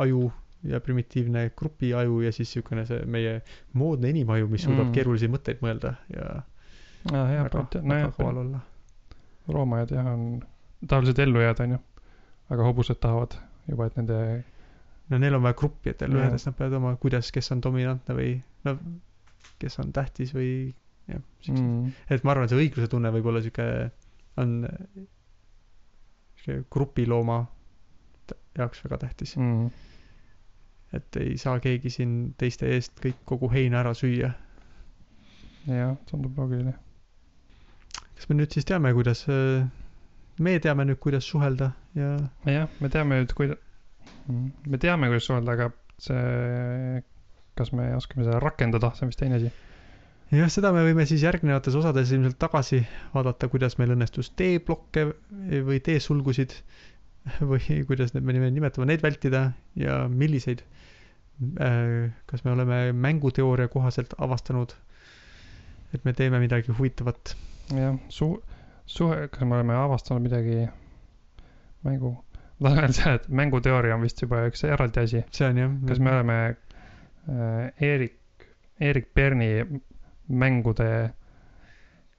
aju ja primitiivne grupiaju ja siis siukene see meie moodne inimaju, mis suudab Mm. keerulisi mõtteid mõelda ja ah,. hea väga, väga kaval olla. loomajad jah on, tahavad ellu jääda, onju. aga hobused tahavad juba, et nende, no neil on vaja gruppi, et ellu Jah. siis nad peavad oma, kuidas, kes on dominantne või no kes on tähtis või jah, siuksed mm.. et ma arvan, see õigluse tunne võib olla siuke, on siuke grupilooma jaoks väga tähtis, mm, et ei saa keegi siin teiste eest kõik kogu heina ära süüa. jah, tundub loogiline. kas me nüüd siis teame, kuidas, me teame nüüd, kuidas suhelda ja jah, me teame nüüd, kuida-, me teame, kuidas suhelda, aga see, kas me oskame seda rakendada, see on vist teine asi. jah, seda me võime siis järgnevates osades ilmselt tagasi vaadata, kuidas meil õnnestus T-blokke või T-sulgusid või kuidas need me nime nimetame, neid vältida ja milliseid. kas me oleme mänguteooria kohaselt avastanud, et me teeme midagi huvitavat. jah, su-, suhe, kas me oleme avastanud midagi mängu, ma tahan öelda seda, et mänguteooria on vist juba üks eraldi asi. see on jah. kas me oleme äh, Erik, Erik Perni mängude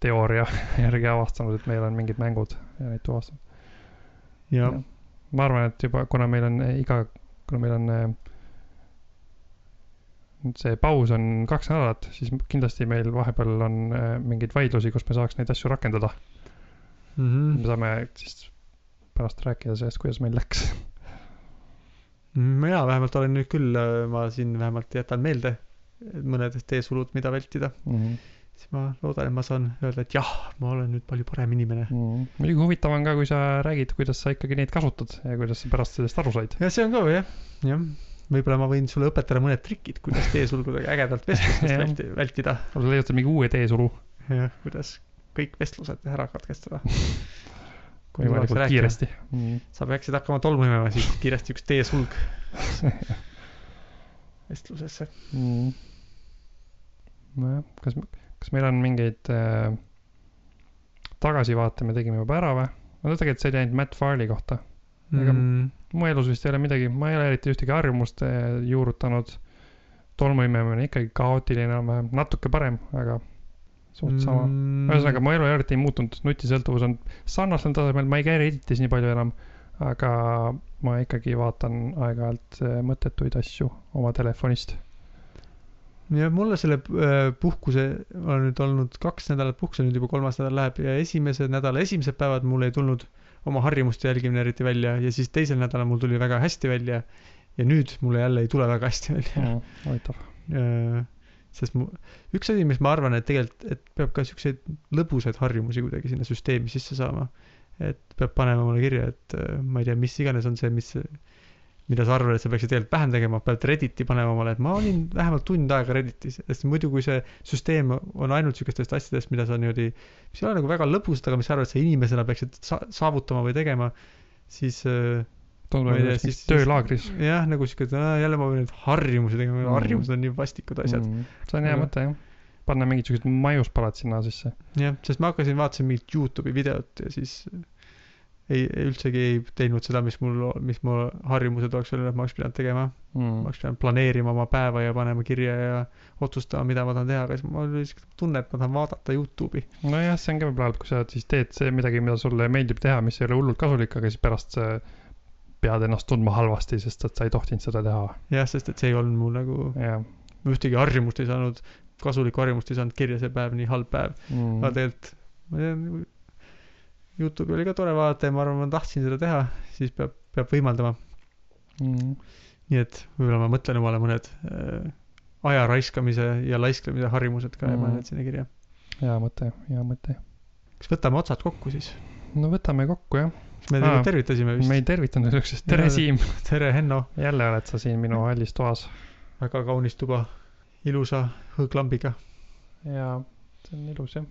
teooria järgi avastanud, et meil on mingid mängud ja neid tuvastanud. ja ma arvan, et juba, kuna meil on iga, kuna meil on äh, see paus on kaks nädalat, siis kindlasti meil vahepeal on äh, mingeid vaidlusi, kus me saaks neid asju rakendada. mm. -hmm. me saame siis pärast rääkida sellest, kuidas meil läks. mina vähemalt olen nüüd küll, ma siin vähemalt jätan meelde mõned teesulud, mida vältida, siis ma loodan, et ma saan öelda, et jah, ma olen nüüd palju parem inimene. muidugi huvitav on ka, kui sa räägid, kuidas sa ikkagi neid kasutad ja kuidas sa pärast sellest aru said. ja see on ka jah, jah. võib-olla ma võin sulle õpetada mõned trikid, kuidas teesulgudega ägedalt vestlustest vältida. sa leiutad mingi uue teesulu jah, kuidas kõik vestlused ära katkestada. võimalikult kiiresti. sa peaksid hakkama tolmuma siis kiiresti üks teesulg vestlusesse. nojah, kas, kas meil on mingeid äh, tagasivaate me tegime juba ära või? no tegelikult see oli ainult Matt Farley kohta. Ega- Mm, mu elus vist ei ole midagi, ma ei ole eriti ühtegi harjumust äh, juurutanud. tolmuimemine on ikkagi kaootiline enam-vähem, natuke parem, aga suht sama mm.. mm, ühesõnaga, mu elu eriti ei muutunud, nutisõltuvus on sarnasel tasemel, ma ei käi Redditis nii palju enam. aga ma ikkagi vaatan aeg-ajalt äh, mõttetuid asju oma telefonist. jah, mulle selle äh, puhkuse, ma olen nüüd olnud kaks nädalat puhkusel, nüüd juba kolmas nädal läheb ja esimese nädala esimesed päevad mul ei tulnud oma harjumuste jälgimine eriti välja ja siis teisel nädalal mul tuli väga hästi välja ja nüüd mulle jälle ei tule väga hästi välja. huvitav. sest mu, üks asi, mis ma arvan, et tegelikult, et peab ka siukseid lõbusaid harjumusi kuidagi sinna süsteemi sisse saama. et peab panema mulle kirja, et äh, ma ei tea, mis iganes on see, mis, mida sa arvad, et sa peaksid tegelikult vähem tegema, pead Redditi panema omale, et ma olin vähemalt tund aega Redditis, sest muidu, kui see süsteem on ainult siukestest asjadest, mida sa niimoodi, mis ei ole nagu väga lõbusad, aga mis sa arvad, et sa inimesena peaksid sa-, saavutama või tegema, siis äh, tundub siis, töölaagris jah, nagu siuke, et jälle ma pean nüüd harjumusi tegema Mm. harjumused on nii vastikud asjad mm.. see on hea mõte jah. panna mingisugused maiuspalad sinna sisse. jah, sest ma hakkasin, vaatasin mingit Youtube'i videot ja siis ei, ei üldsegi ei teinud seda, mis mul, mis mu harjumused oleks olnud, et ma oleks pidanud tegema mm.. ma oleks pidanud planeerima oma päeva ja panema kirja ja otsustama, mida ma tahan teha, aga siis mul oli siuke tunne, et ma tahan vaadata Youtube'i. nojah, see on ka võib-olla halb, kui sa siis teed see midagi, mida sulle meeldib teha, mis ei ole hullult kasulik, aga siis pärast sa pead ennast tundma halvasti, sest et sa ei tohtinud seda teha. jah, sest et see ei olnud mul nagu, jah ühtegi harjumust ei saanud, kasulikku harjumust ei saanud kirja see päev, nii halb päev. mm. aga. tegelikult, ma tean, Youtube'i oli ka tore vaadata ja ma arvan, ma tahtsin seda teha, siis peab, peab võimaldama. Mm. nii et võib-olla ma mõtlen omale mõned äh, aja raiskamise ja laisklemise harjumused ka ja Mhm. panen need sinna kirja. hea mõte, hea mõte. kas võtame otsad kokku siis? no võtame kokku jah. me Aa, tegelikult tervitasime me vist. ei tervitanud niisugusest, tere Jaa. Siim, tere, Henno, jälle oled sa siin minu hallis toas. väga kaunis tuba, ilusa hõõglambiga. ja see on ilus jah.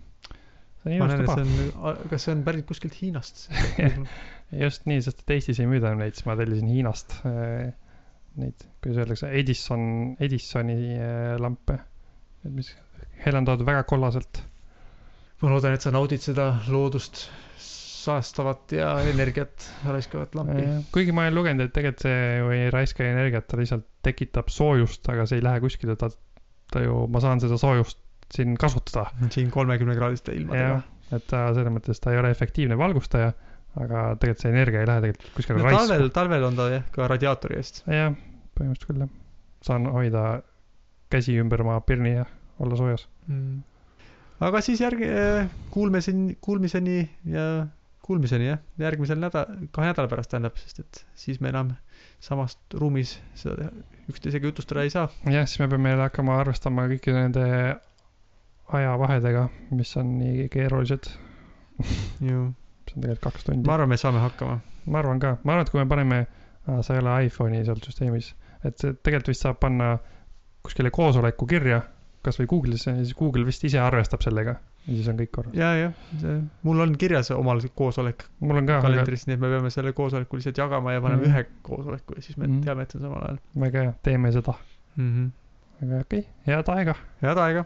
See on ilus tuba kas see on pärit kuskilt Hiinast? just nii, sest et Eestis ei müüda neid, siis ma tellisin Hiinast äh, neid, kuidas öeldakse, Edison, Edisoni äh, lampe. et mis helendavad väga kollaselt. ma loodan, et sa naudid seda loodust saastavat ja energiat raiskavat lampi. kuigi ma olen lugenud, et tegelikult see ju ei raiska energiat, ta lihtsalt tekitab soojust, aga see ei lähe kuskile, ta, ta ju, ma saan seda soojust siin kasutada. siin kolmekümne kraadiste ilmadega et ta selles mõttes, ta ei ole efektiivne valgustaja, aga tegelikult see energia ei lähe tegelikult kuskile no,. raisku. talvel, talvel on ta jah, ka radiaatori eest. jah, põhimõtteliselt küll jah. saan hoida käsi ümber oma pirni ja olla soojas. mm.. aga siis järgi, kuulmiseni, kuulmiseni ja kuulmiseni jah, järgmisel nädal, kahe nädala pärast tähendab, sest et siis me enam samast ruumis seda üksteisega jutustada ei saa. jah, siis me peame jälle hakkama arvestama kõikide nende ajavahedega, mis on nii keerulised. see on tegelikult kaks tundi ma. arvan, me saame hakkama. ma arvan ka, ma arvan, et kui me paneme, sa ei ole iPhone'i seal süsteemis, et tegelikult vist saab panna kuskile koosoleku kirja, kasvõi Google'isse ja siis Google vist ise arvestab sellega ja siis on kõik korras. ja, jah, see, mul on kirjas omal koosolek mul on ka kalendris, nii et me peame selle koosoleku lihtsalt jagama ja paneme Mhm. ühe koosoleku ja siis me Mhm. teame, et see on samal ajal väga hea, teeme seda. mm. -hmm. aga okei okay,, head aega. head aega